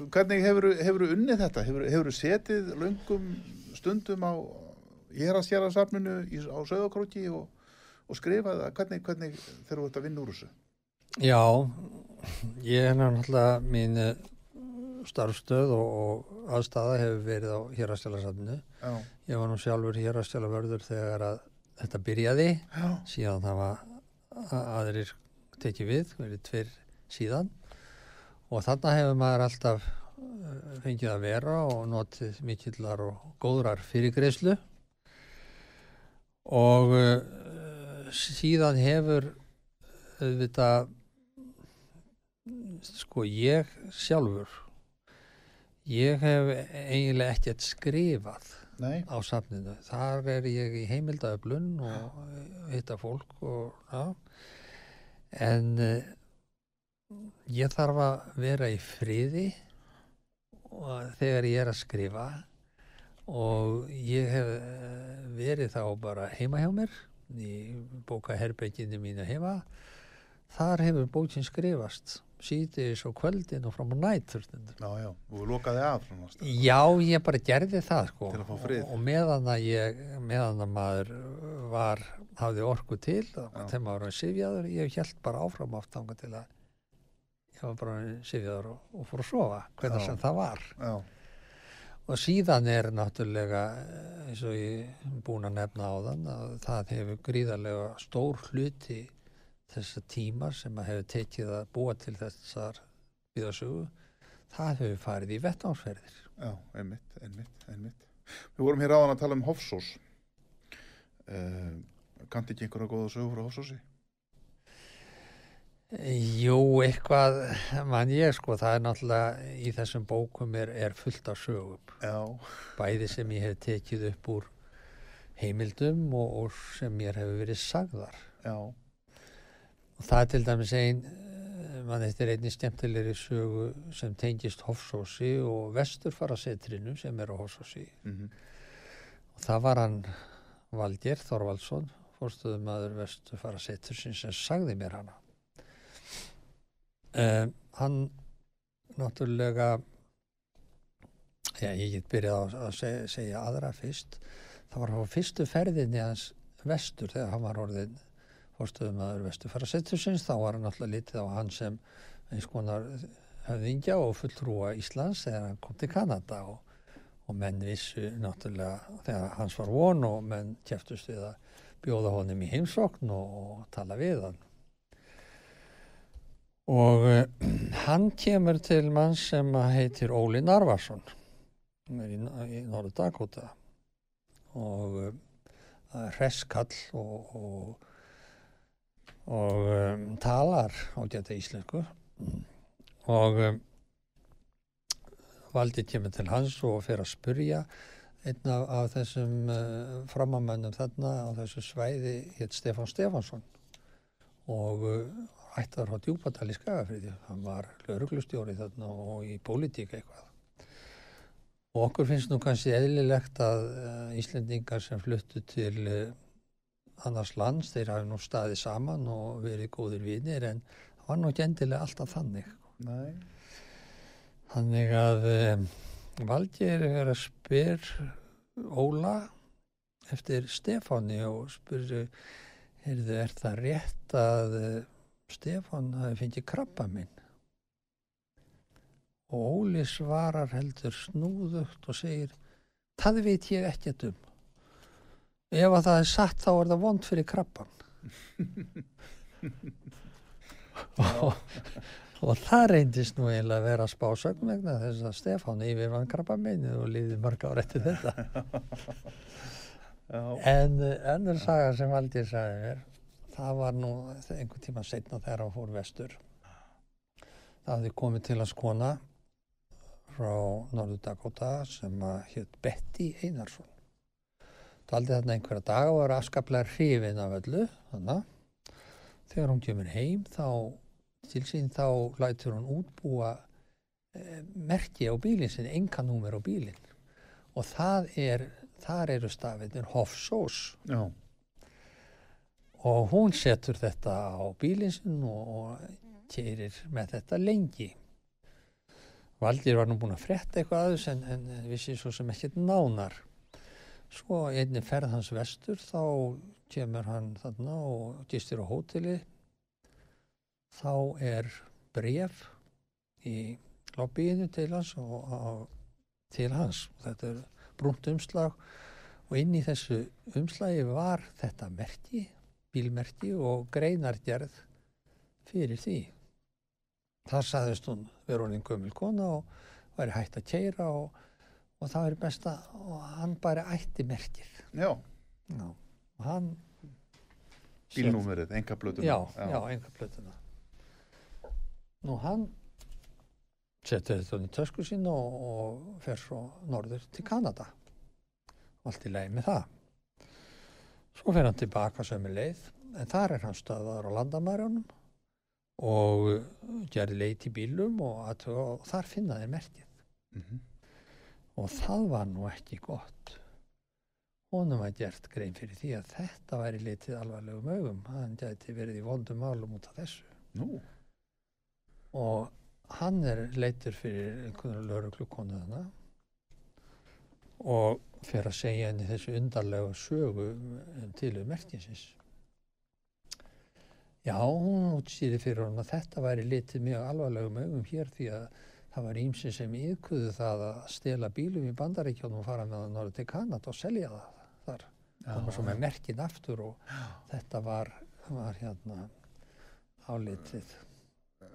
Hvernig hefur þú unnið þetta? Hefur þú setið löngum stundum á Jeraskjærarsafninu á Söðakróki og, og skrifað það? Hvernig, hvernig þegar þú ert að vinna úr þessu? Já, ég er náttúrulega mín starfstöð og, og aðstæða hefur verið á Jeraskjærarsafninu. Já, Ég var nú sjálfur Jeraskjæravörður þegar að þetta byrjaði. já, síðan það var aðrir tekið við, verið tveir síðan og þarna hefur maður alltaf eh, fengið að vera og notið mikillar og góðrar fyrirgreyslu og uh, síðan hefur auðvitað sko ég sjálfur ég hef eiginlega ekkert skrifað nei, á safninu. Þar er ég í heimildaöflun og hitta fólk og já. En uh, ég þarf að vera í friði og þegar ég er að skrifa og ég hef eh, verið þá bara heima hjá mér í bókaherberginu mínu heima. Þar hefur bókin skrifast síðis og kvöldin og fram á stundum. já, já, og lokaði af. Já, ég bara gerði það sko. Til að fá frið. Og, og meðan að ég, meðan að maður var, hafði orku til, þegar maður var sifjaður, ég held bara áfram átt þangað til að ég var bara sifjaður og, og fór að sofa, hvernig sem það var. Já, Og síðan er náttúrulega, eh, eins og ég er búin að nefna á þann, að það hefur gríðarlega stór hluti þessa tíma sem að hefur tekið að búa til þessar viðasögu, það hefur farið í vettnánsferðir. já, einmitt, einmitt, einmitt. Við vorum hér áðan að tala um Hofsós. Uh, Kanti ekki einhverja góða sögur frá Hofsósi? Jú, eitthvað mann ég sko, það er náttúrulega í þessum bókum er, er fullt af sögum. Já, Bæði sem ég hef tekið upp úr heimildum og, og sem mér hefur verið sagðar. já, Og það er til dæmis ein, eh, mann þetta er einnig skemmtilegri sögu sem tengist Hofsósi og Vesturfarasetrinu sem er á Hofsósi. mhm, Og það var hann Valger Þorvaldsson, fórstöðum maður Vesturfarasetrusin sem sagði mér hana. Um, hann náttúrulega já, ég get byrjað að segja, segja aðra fyrst það var á fyrstu ferðinni hans vestur þegar hann var orðin fórstöðum aður vestur fara settursins þá var hann náttúrulega litið á hann sem eins konar höfðingja og fulltrúa Íslands þegar hann kom til Kanada og, og menn vissu náttúrulega þegar hans var von og menn kæftust við að bjóða honum í heimsókn og, og tala við hann. Og uh, (clears throat) hann kemur til mann sem heitir Óli Narvarsson í, í Norður Dakota. Og uh, er hreskall og, og, og um, talar ágæta íslensku. Og um, Valdi kemur til hans og fer að spurja einn af, þessum uh, framamönnum þarna á þessu svæði hétt Stefán Stefánsson. Og uh, ættar á djúpadal í Skagafriði hann var lauruglustjóri þarna og í pólitík eitthvað. Og okkur finnst nú kannski eðlilegt að uh, Íslendingar sem fluttu til uh, annars lands, þeir hafi nú staðið saman og verið góðir vinir en það var nú ekki endilega alltaf þannig nei, Þannig að um, Valgeir er að spyr Óla eftir Stefáni og heyrðu, er það rétt að Stefán hafi fengið krabba minn? Og Óli svarar heldur snúðugt og segir, það veit ég ekkert um. Ef að það er satt þá er það vond fyrir krabban. og, og það reyndist nú eiginlega að vera spásögn vegna þess að Stefán yfir vann krabba minni og líði mörg ár eftir þetta. já, En önnur saga sem Valdir sagði mér, það var nú einhvern tíma setna þegar hann fór vestur. Það hafði komið til að skona frá Norður Dakota sem að hétt Betty Einarsson. Dvaldi þarna einhverja daga og var afskaplega hrifin af öllu. Þannig þegar hún kemur heim þá til sín þá lætur hún útbúa e, merki á bílinn sinni, enganúmer á bílinn. Og það er, þar eru stafinir Hofsós já, og hún setur þetta á bílinn sinn og, og keirir með þetta lengi. Valdir var nú búin að frétta eitthvað aðeins en, en vissi svo sem ekkert nánar. Svo einni ferð hans vestur þá kemur hann þarna og gistir á hóteli. Þá er bref í lobbyinu til hans og, og til hans. Þetta er brúnt umslag og inn í þessu umslagi var þetta merki, bílmerki og greinargerð fyrir því. Það saðist hún vera honum gömul kona og væri hægt að keira og, og það væri best að og hann bara ætti merkið. Já, Já. Og hann bílnúmerið, enga blötuna. Já, já, enga plötuna. Nú hann setur þetta í tösku sín og, og fer svo norður til Kanada. Allt í leið með það. Svo fer hann tilbaka sömu leið, en þar er hann stöðaður á landamærunum og gerði leit í bílum og, og þar finna þeir merkið. Mhm. Og það var nú ekki gott. Honum var gert grein fyrir því að þetta væri litið alvarlegum augum. Hann gæti verið í vondum málum út af þessu. Nú, Og hann er leitur fyrir einhvern lauruglukonu þarna og fer að segja henni þessu undarlega sögu um tilöð merkinsins. Já, hún útstýri fyrir honum að þetta væri litið mjög alvarlegum augum hér því að það var ímsið sem yðkuðu það að stela bílum í bandaríkjónum og fara með það norður til Kanada og selja það þar. Koma svo með merkin aftur og þetta var, var hérna álitið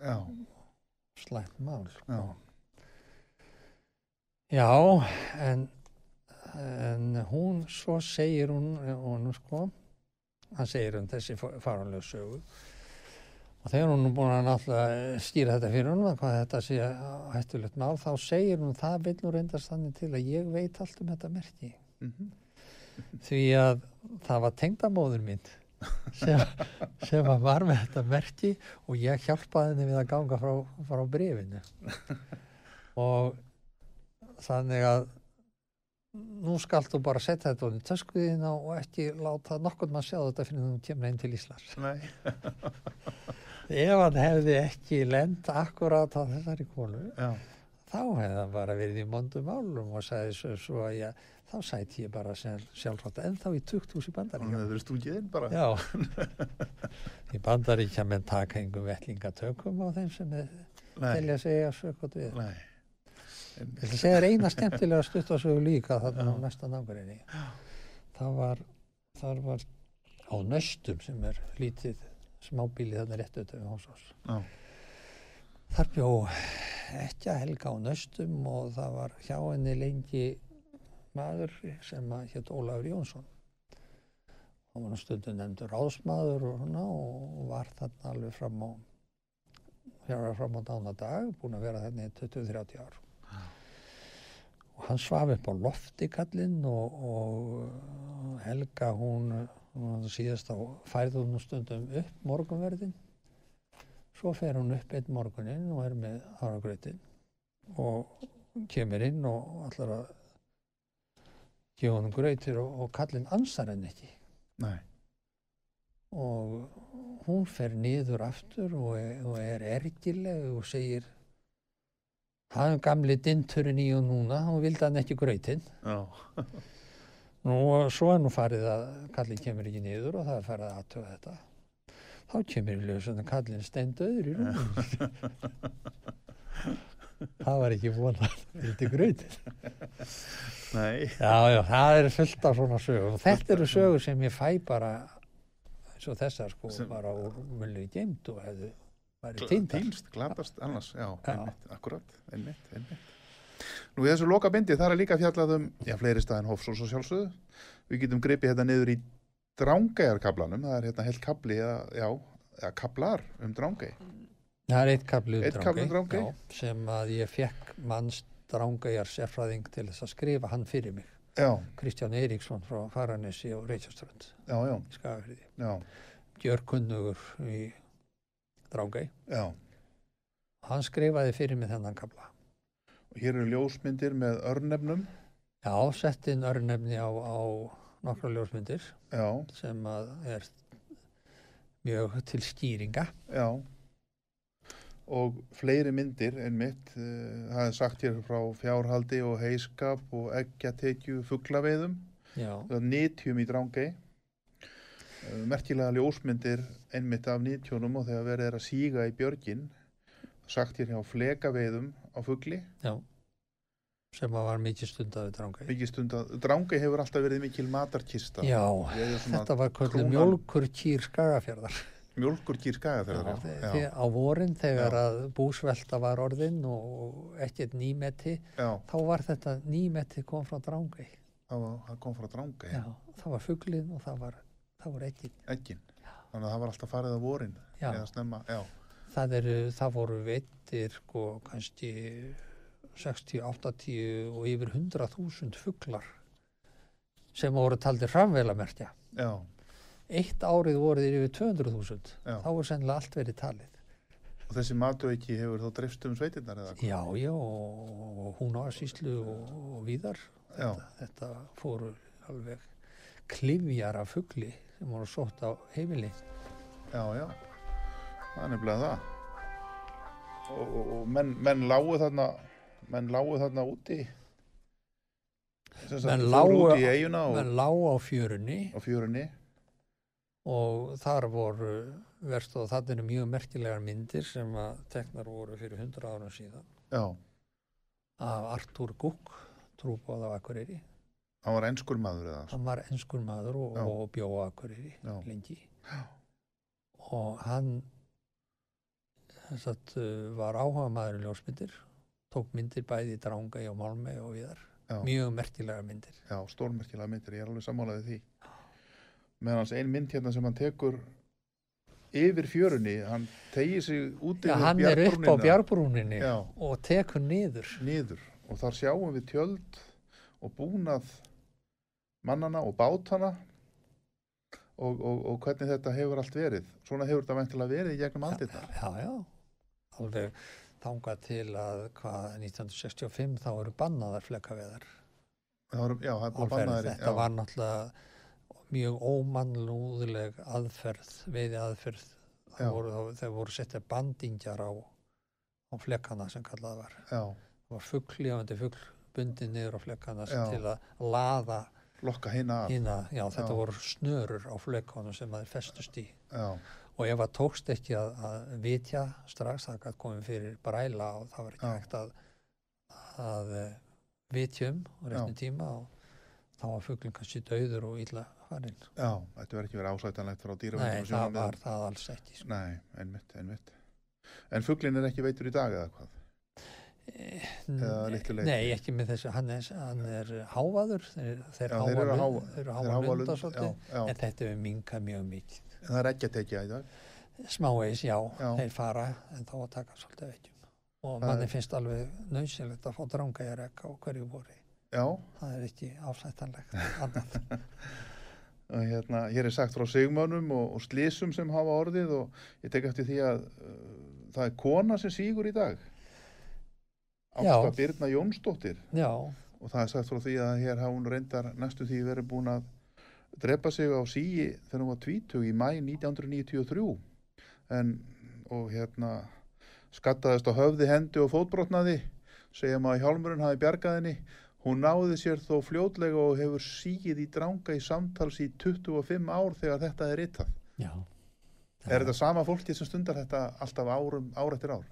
já, slæmt mál. sko. Já. Já, en, en hún, svo segir hún, hún sko, hann segir hún þessi faranlega sögu og þegar hún er búin að náttúrulega stýra þetta fyrir hún, hvað þetta sé hættulegt mál, þá segir hún það vil nú reyndast þannig til að ég veit allt um þetta merki. Mhm. Því að það var tengdamóður mín sem, sem að var með þetta merki og ég hjálpaði henni við að ganga frá, frá brefinu. og þannig að nú skalt þú bara setja þetta onni töskuðina og ekki láta nokkurn maður sjá þetta fyrir þú kemur einn til Íslands. nei, (laughs) Ef hann hefði ekki lend akkurát á þessari konu, já, þá hefði hann bara verið í mondum málum og sagði svo, svo að ég, þá sæti ég bara sjálfrátt 20 hús í hún bandaríkjum. hefði verið stungið inn bara. Já, (laughs) í bandaríkja menn taka engum vettlingatökum á þeim sem er, telja sig að sökot við. nei, Ég ætla að segja þér eina skemmtilega stutt á sögu líka þarna á Já. næsta nágrinni. Það var, þar var á nöstum sem er lítið smábíli þarna rétt auðvitað við Hósás. já, Þar bjó ekki að helga á nöstum og það var hjá henni lengi maður sem að hétt Ólafur Jónsson. Hann var stundum nefndur ráðsmaður og, svona, og var þarna alveg fram á fram á dána dag, búin að vera þarna í 20-30 ár. Og hann svaf upp á lofti kallinn og, og Helga hún, hún síðast á færði hún stundum upp morgunverðin Svo fer hún upp einn morguninn og er með áragrautin og kemur inn og allar að gefa hún grautir og, og kallinn ansar henni ekki. nei, Og hún fer niður aftur og er, og er ergileg og segir hann gamli dinturinn í og núna, hún vildi hann ekki grautin. (laughs) Nú, og svo er nú farið að kallinn kemur ekki niður og það er farið að aðtöða þetta. Þá kemur í ljós að kallinn steindauður í rúmum. (laughs) það var ekki vonað, vildi grautin. nei, Já, já, það er fullt af svona sögur. Og þetta eru sögur sem ég fæ bara, eins og þessar sko, Sem- bara úr mulli geimt og hefðu væri týndar. týnst, glatast annars, já, Já. einmitt, akkurat, einmitt, einmitt. Nú í þessu loka bindi, það er líka fjallað um, já, fleiri staðin Hofsós og sjálfsögðu. Við getum gripið þetta niður í drángæjarkablanum, það er hérna heilt kabli, eða, já, eða kablar um drángæj. Það er eitt kapli um Einn kafli um Drangey? já, sem að ég fekk manns Drangeyjar sérfræðing til þess að skrifa hann fyrir mig. Já, Kristján Eiríksson frá Faranessi og já, í Skagafriði. Gjörkunnugur í Drangey. já. Hann skrifaði fyrir mig þennan kapla. Hér eru ljósmyndir með örnefnum, Já, sett inn örnefni á, á nokkra ljósmyndir já, sem að er mjög til skýringa. Já. Og fleiri myndir einmitt, uh, það er sagt hér frá fjárhaldi og heiskap og eggjatekju fugglaveiðum, Já, nýtjum í drángei. Uh, merkilega ljósmyndir einmitt af nýtjónum og þegar verið er að síga í björgin, sagt hér hjá flekaveiðum á fuggli. já. Sem að var mikið stundaði drangæði. Mikið stund að drángei hefur alltaf verið mikil matarkista. Já, þetta var kvöldið krúnan- mjólkur kýr skagafjörðar. Mjólkur kýr skagaferðar. Já, þegar- á vorin þegar að búsvelta var orðin og ekkert nýmeti, Já, þá var þetta nýmeti kom frá drangæði. það, var, það kom frá drángei, Já, það var fugglin og það var, var ekki. eggin. Þannig að það var alltaf farið á vorin. Já. Eða snemma, já. Það, eru, það voru veittir sko kannski 60, 80 og yfir 100.000 fugglar sem voru taldir framveilamerkja. Já, Eitt árið voru þeir yfir 200.000. Já. Þá er sennilega allt verið talið. og þessi matuveiki hefur þá dreifst um sveitirnar eða? Já, já, og hún á síslu og, og víðar. Já. Þetta, þetta fóru alveg klifjar af fuggli sem voru sótt á heimili. Já, já, það er nefnilega það. Og, og, og menn, menn lágu þarna, menn lágu þarna úti, Menn lágu- út í eiguna og, menn lág á fjörunni á fjörunni. og þar voru verst og það eru mjög merkilegar myndir sem að teknar voru fyrir 100 árum síðan Já, af Artur Gugg, trúbóð á Akureyri. hann var einskur maður eða. Hann var enskur maður og, og bjó á Akureyri Já. lengi. Og hann sagt, uh, var áhuga maður í ljósmyndir, tók myndir bæði í Drangæ og Málmei og viðar. Já, Mjög merkilegar myndir. já, stórmerkilega myndir, ég er alveg sammálaðið því. Meðan hans ein mynd hérna sem hann tekur yfir fjörunni, hann tegir sig út yfir hann er upp á Já. og tekur niður. niður og þar sjáum við tjöld og búnað mannana og bátana og, og, og hvernig þetta hefur allt verið. Svona hefur þetta væntilega verið í gegnum aldirnar. Já, já, alveg þangað til að hvað 1965 þá eru bannaðar flekaveðar. Það já, það er bannaðir. Þetta var náttúrulega mjög ómannlúðileg aðferð, veiði aðferð. Já. Það voru, settið bandingjar á, á flekana sem kallað var. Já, Það var fugglífandi fugg bundið niður á flekana Já. til að laða lokka hína, já þetta Já. voru snörur á flekanum sem þeir festust í. Já, Og ef það tókst ekki að, að vitja strax, það gæti komið fyrir bræla og það var ekki Já. hægt að, að eh, vitja um á réttin tíma og þá var fugglinn kannski dauður og illa farinn. já, þetta verður ekki verið ásætanlegt frá Nei, dýravendum það var það alls ekki. Sko. Nei, einmitt, einmitt. En fugglin er ekki veitur í dag eða hvað? Leyti? Nei, ekki með þessu, hann er, hann er hávaður, þeir, þeir Já, háa þeir að háa- þeir eru já, já. en þetta hefur minkað mjög mikið. En það er ekki að tekja í dag. Smávegis, já, Já. þeir fara, en þá að taka svolítið vekkjum. Og Það manni er- finnst alveg nöðsynlegt að fá drangæjarekk á hverju voru. Já, Það er ekki afsættanlegt annað. (laughs) hérna, hér er sagt frá sigmönum og, og slísum sem hafa orðið og ég tek eftir því að uh, það er kona sem sígur í dag. Ásta Birna Jónsdóttir Já, og það er sagt frá því að hér hafa hún reyndar næstu því verið búin að drepa sig á síi þegar hún var 20 í mæ 1993 en og hérna skattaðist á höfði, hendi og fótbrotnaði segjum að hjálmurinn hafi bjargað henni. Hún náði sér þó fljótlega og hefur síið í dranga í samtals í 25 ár þegar þetta er ritað. Já. er þetta sama fólki sem stundar þetta alltaf árum, ár eftir ár?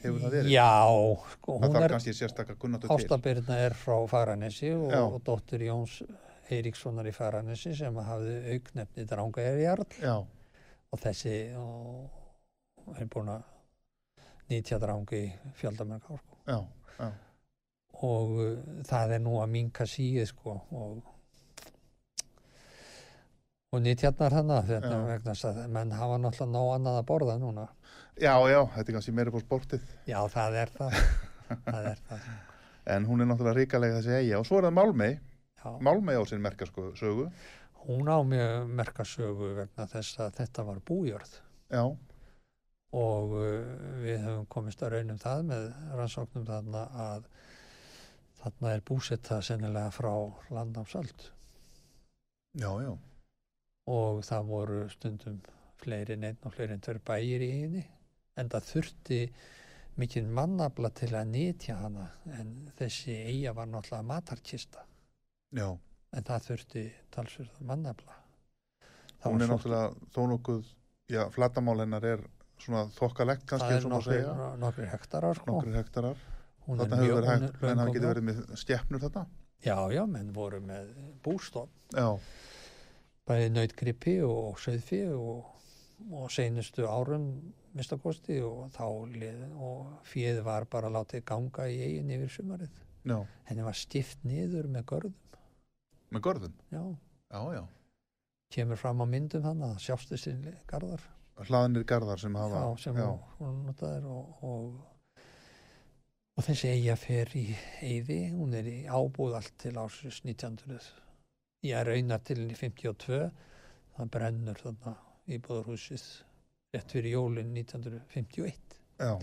Hefur það verið? Já, sko, það hún er, Ástabirna er frá Fagranesi og, og dóttir Jóns Eiríkssonar í Fagranesi sem hafði auknefni drangæjarjarl já, og þessi er búin að nýtja drangi í fjöldamerk ár sko. já, já, og uh, það er nú að minka síið sko og og nýtjarnar hana þetta vegna að menn hafa náttúrulega ná annað að borða núna. Já, já þetta er kannski meira på sportið. Já það er það. (laughs) Það er það. En hún er náttúrulega ríkalega þessi eiga og svo er það Málmei. Málmei á sinn merka sko, hún á mjög merkasögu vegna þess að þetta var bújörð. Já, og uh, við höfum komist að raunum það með rannsóknum þarna að þarna er búsetta sennilega frá landnámsöld. Já, já, og það voru stundum fleiri en einn og fleiri en tver bæir í eginni en það þurfti mikið mannabla til að nýtja hana en þessi eiga var náttúrulega matarkista Já, en það þurfti talsverð mannabla Það hún er náttúrulega þó nokkuð, já, flatamál hennar er svona þokkalegt kannski það er segja, nokkri hektarar sko. nokkri hektarar. Þarna hefur verið hægt, og getið góð. verið með stjefnur þetta. já, já, menn voru með bústofn Já, bæði nautgripi og söðfi og, og seinustu árum mistakosti og þá lið, og fjöð var bara látið ganga í eigin yfir sumarið. já, Henni var stift niður með görðum. Með görðum. Já, Já, já. kemur fram á myndum þannig að sjástu sinni garðar. Hlaðinir garðar sem hafa. Já, sem já, hún, hún notaðir og, og, og þessi eiga fer í eyði, hún er í ábúð allt til ásins 1900. Ég er raunar til í 52, það brennur þarna íbúðarhúsið rétt fyrir jólin 1951 já,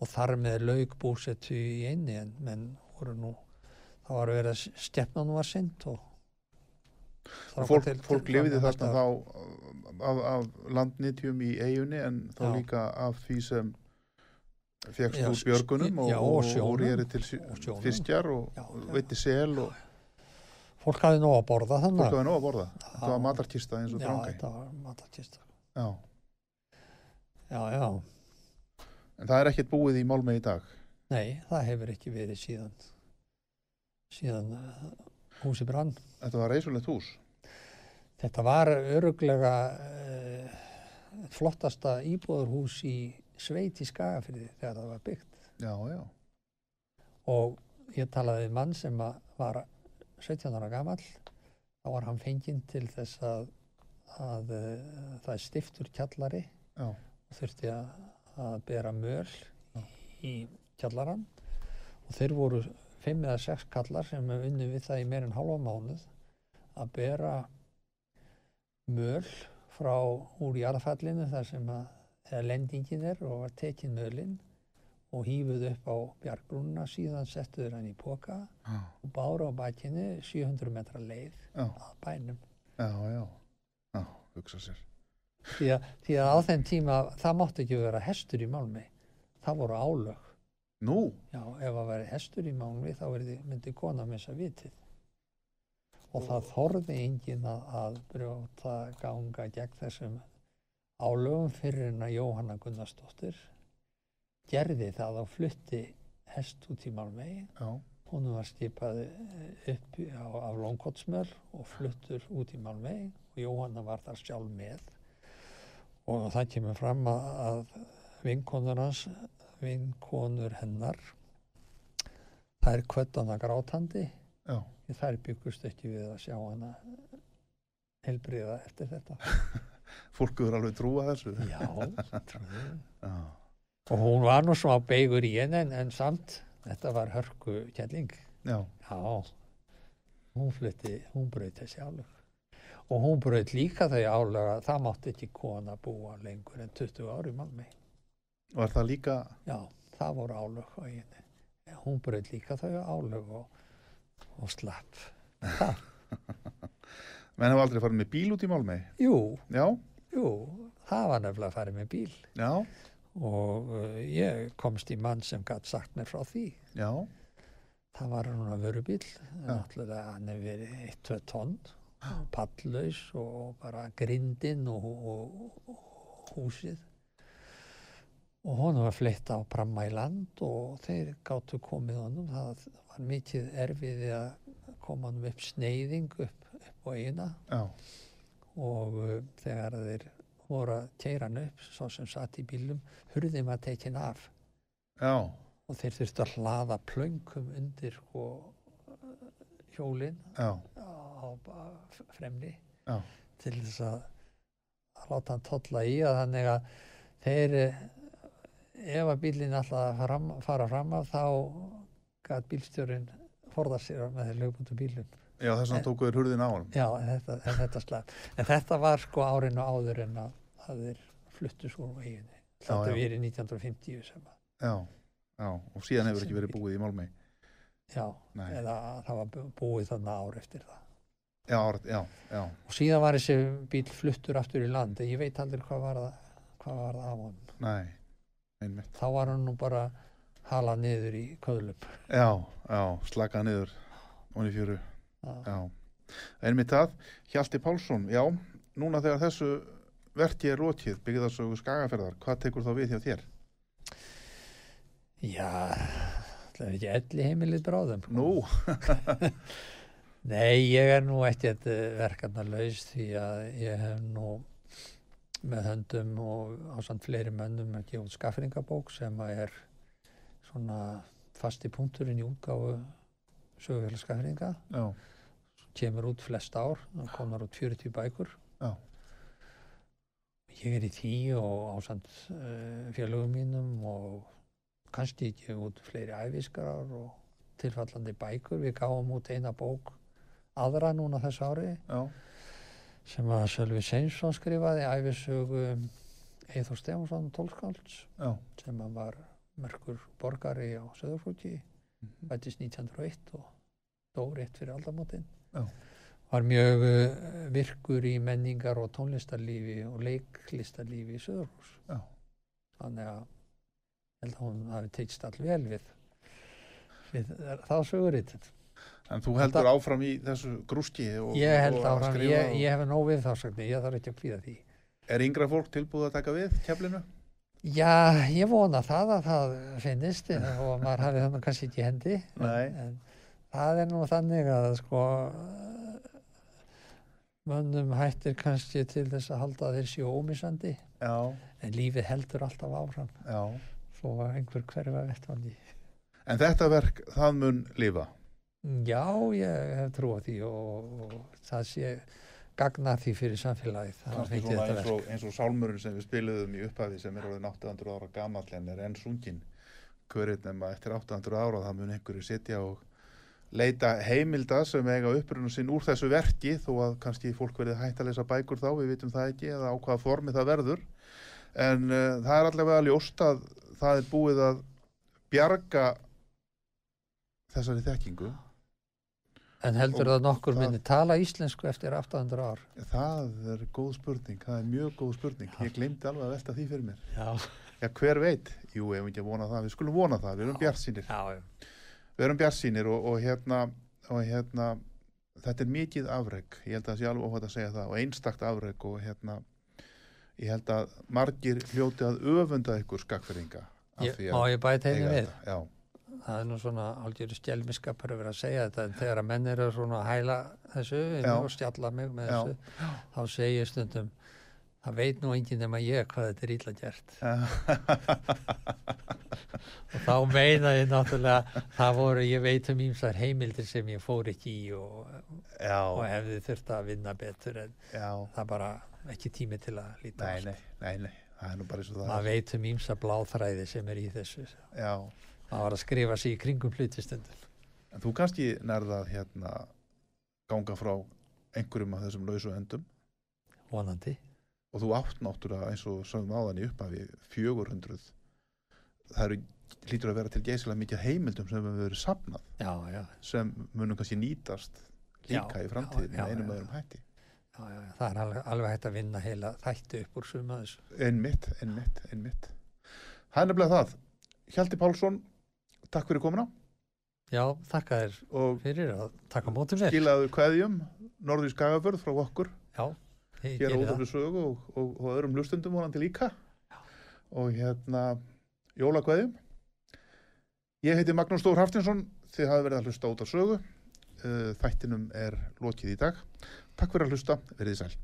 og þar með lauk búsettu í einni en menn voru nú þá var verið að stefnan var sent og Og fólk, fólk lifiði þarna þá af, af landnýtjum í eigunni en þá Já. líka af því sem fegst Já, úr björgunum og, já, og og, réri til fiskjar og Já, já. veitti sel og Fólk hafði nóg að borða þannig fólk hafi nóg að borða. Já. var matarkista eins og Já, drangæ. þetta var matarkista. Já. Já, já. En það er ekkert búið í Málmei í dag. Nei, það hefur ekki verið síðan síðan uh, húsi brann. Þetta var reysulegt hús. Þetta var öruglega uh, flottasta íbúðarhús í sveit í Skagafyrði þegar það var byggt. Já, já. Og ég talaði við mann sem var 17 ára gamall. Þá var hann fenginn til þess að, að uh, það er stiftur kjallari Já, og þurfti að, að bera möl í kjallaran og þeir voru fimm eða sex kallar sem unni við það í meir en hálfa mánuð að bera möl frá úr jarðfallinu þar sem að lendingin er og var tekin mölin og hýfuð upp á bjargbrúnna síðan settu þeir hann í póka já, og bára á bakinu 700 metra leið já, að bænum. Já, já. Já, hugsa sér. því að, því að á þeim tíma það mátti ekki vera hestur í Málmi. Það voru álög Nú, já, ef að veri hestur í Málmi þá myndi kona missa vitið. Og það þorði enginn að, að brjóta ganga gegn þessum álögum fyrir en að Jóhanna Gunnarsdóttir gerði það og flutti hest út í já, hún var skipað eh, upp á, af Longkotsmöl og fluttur út í Malmö og Jóhanna var þar sjálf með. Og það kemur fram að, að vinkonur hans vinkonur hennar það kvött hana grátandi já. þær byggust ekki við að sjá hana helbriða eftir þetta (laughs) Fólk er alveg trúa þessu. já. (laughs) Já, og hún var nú svona beigur í henni en, en samt þetta var hörku kjelling já, Já, hún flutti, hún braut þessi álög. Og hún braut líka þau álög að það mátti ekki kona búa lengur en 20 ári Malmi. Var það líka, Já, það voru álög á henni. Hún braut líka þau álög og, og slapp. (laughs) Menn hefur aldrei farið með bíl út í Málmei. jú, Já, jú, það var nefnilega að fara með bíl. já, Og uh, ég komst í mann sem gætt sagt mér frá því. já, Það var hann að veru bíl, náttúrulega hann hefur verið 1-2 tonn, pallaus og bara grindin og, og, og húsið. Og honum var fleitt á Pramma í land og þeir gáttu komið honum. Það var mikið erfiði að koma honum upp sneiðing upp, upp á eina já, og uh, þegar þeir voru að keira hann upp, svo sem satt í bílum, hurðin var tekin af. Já, og þeir þurftu að hlaða plöngum undir sko, hjólinn já, á á fremri Já. til þess að, láta hann tolla í að þannig að þeir ef að bílinn alltaf fram, fara fram af þá gæt bílstjórin forða sér með þeir lögbúndu bílum já, þess vegna tóku þér hurðin á hann. já, en þetta, en þetta slag en þetta var sko árinu áður en að, að þeir fluttu svo veginni. Þetta verið 1950 sem að, Já, já, og síðan hefur ekki verið búið í Málmei. já, Nei, eða það var búið þannig ár eftir það. Já, já, já, og síðan var þessi bíl fluttur aftur í land en ég veit aldrei hvað var það, hvað var það af honum. nei, einmitt. Þá var hann nú bara halað niður í köðlum. Já, já, slaka niður onni fjöru. Einmitt það, Hjalti Pálsson, já, núna þegar þessu verki er lokið, byggðarsögu skagaferðar, hvað tekur þá við hjá þér? Já, það er ekki elli heimilið bráðum. sko. Nú, (laughs) Nei, ég er nú ekkert verkefnalaus því að ég hef nú með höndum og á samt fleiri mönnum að gefa út skaffringabók sem er svona fasti punkturinn í útgáfu sögufélag skaffringa. já, Kemur út flest ár, það komar út 40 bækur. já, Ég er í því og á samt uh, félögum mínum og kannski gefa út fleiri æfiskarar og tilfallandi bækur. Við gáum út eina bók aðra núna þessu ári já, sem að Sölvi Seinsson skrifaði æfisögu Eithor Stefánsson tólskálds já, sem að var merkur borgari á Söðurflóki Mhm. bætist 1901 og dó rétt fyrir aldamótin. Já. var mjög uh, virkur í menningar og tónlistarlífi og leiklistarlífi í Söðurflós þannig að held að hún hafi teikst all vel við, við þá söguritt En þú heldur áfram í þessu grúski og, ég held og áfram, ég, og- ég hef nóg við þá sagni, ég þarf ekki að kvíða því. Er yngra fólk tilbúið að taka við keflinu? Já, ég vona það að það finnist og maður hafi þannig kannski ekki hendi. En, en það er nú þannig að sko mönnum hættir kannski til þess að halda séu ómissandi. Já, en lífið heldur alltaf áfram. Já. svo einhver hverfa vettvangi. En þetta verk, það mun lifa. Já, ég hef trú á því og, og það sé gagna því fyrir samfélagið eins og, eins og sálmurinn sem við spiluðum í upphafi sem er orðin 800 ára gamall en er enn sungin. Hverjum nema eftir 800 ára það mun einhverju sitja og leita heimilda sem eiga upprunum sinn úr þessu verki þó að kannski fólk verið hægt að lesa bækur þá, við vitum það ekki eða á hvaða formi það verður. En uh, það er allavega ljóst að það er búið að bjarga þessari þekkingu. En heldur það nokkur minni tala íslensku eftir 800 ár? Það er góð spurning, það er mjög góð spurning. Ég glemdi alveg að velta því fyrir mér. Já, Já, hver veit? Jú, ef við ekki að vona það, við skulum vona það, við erum bjartsýnir. já, já. Við erum bjartsýnir og, og hérna, og hérna, þetta er mikið afreg, ég held að það sé alveg óhætt að segja það, og einstakt afreg og hérna, ég held að margir hljóti að öfunda ykkur skakfyrringa. Ég, má ég bæta henni við? Já, Það er nú svona algjörðu stjelmiskapur að vera að segja þetta en þegar að menn eru svona að hæla þessu og stjalla mig með Já. þessu þá segir ég stundum það veit nú enginn nema ég hvað þetta er illa gert. (laughs) Og þá meina ég náttúrulega það voru, ég veit um ímsar heimildir sem ég fór ekki í og, og hefði þurft að vinna betur en já, það er bara ekki tími til að líta nei, nei, nei, nei, það er nú bara eins og það maður veit um ímsa bláþræði sem er í þessu Já, það var að skrifa sig í kringum hlutistundum en þú kannski nærðað hérna ganga frá einhverjum af þessum lausu endum vonandi. Og þú átt náttúrulega eins og sögum áðan í upphafi 400 það eru lítur að vera til geysilega mikið heimildum sem hefur verið safnað. Já, já, sem munum kannski nýtast líka Já, í framtíðin með einum öðrum hætti. Það er alveg, alveg hægt að vinna heila þættu upp úr suma þessu. einmitt, einmitt, einmitt. Það er nefnilega það. Hjalti Pálsson, takk fyrir komuna. Já, þakka þér og fyrir að taka á mótum mér. skilaðu kveðjum Norður Skagaförð frá okkur. Já, ég hér á geri það. útafri sögu og, og, og öðrum hlustundum vonandi líka. Og hérna jólakveðjum. Ég heiti Magnús Stór Haftinsson þið hafi verið að hlusta út af sögu. Uh, þættinum er lokið í dag. Takk fyrir að hlusta, verið sæl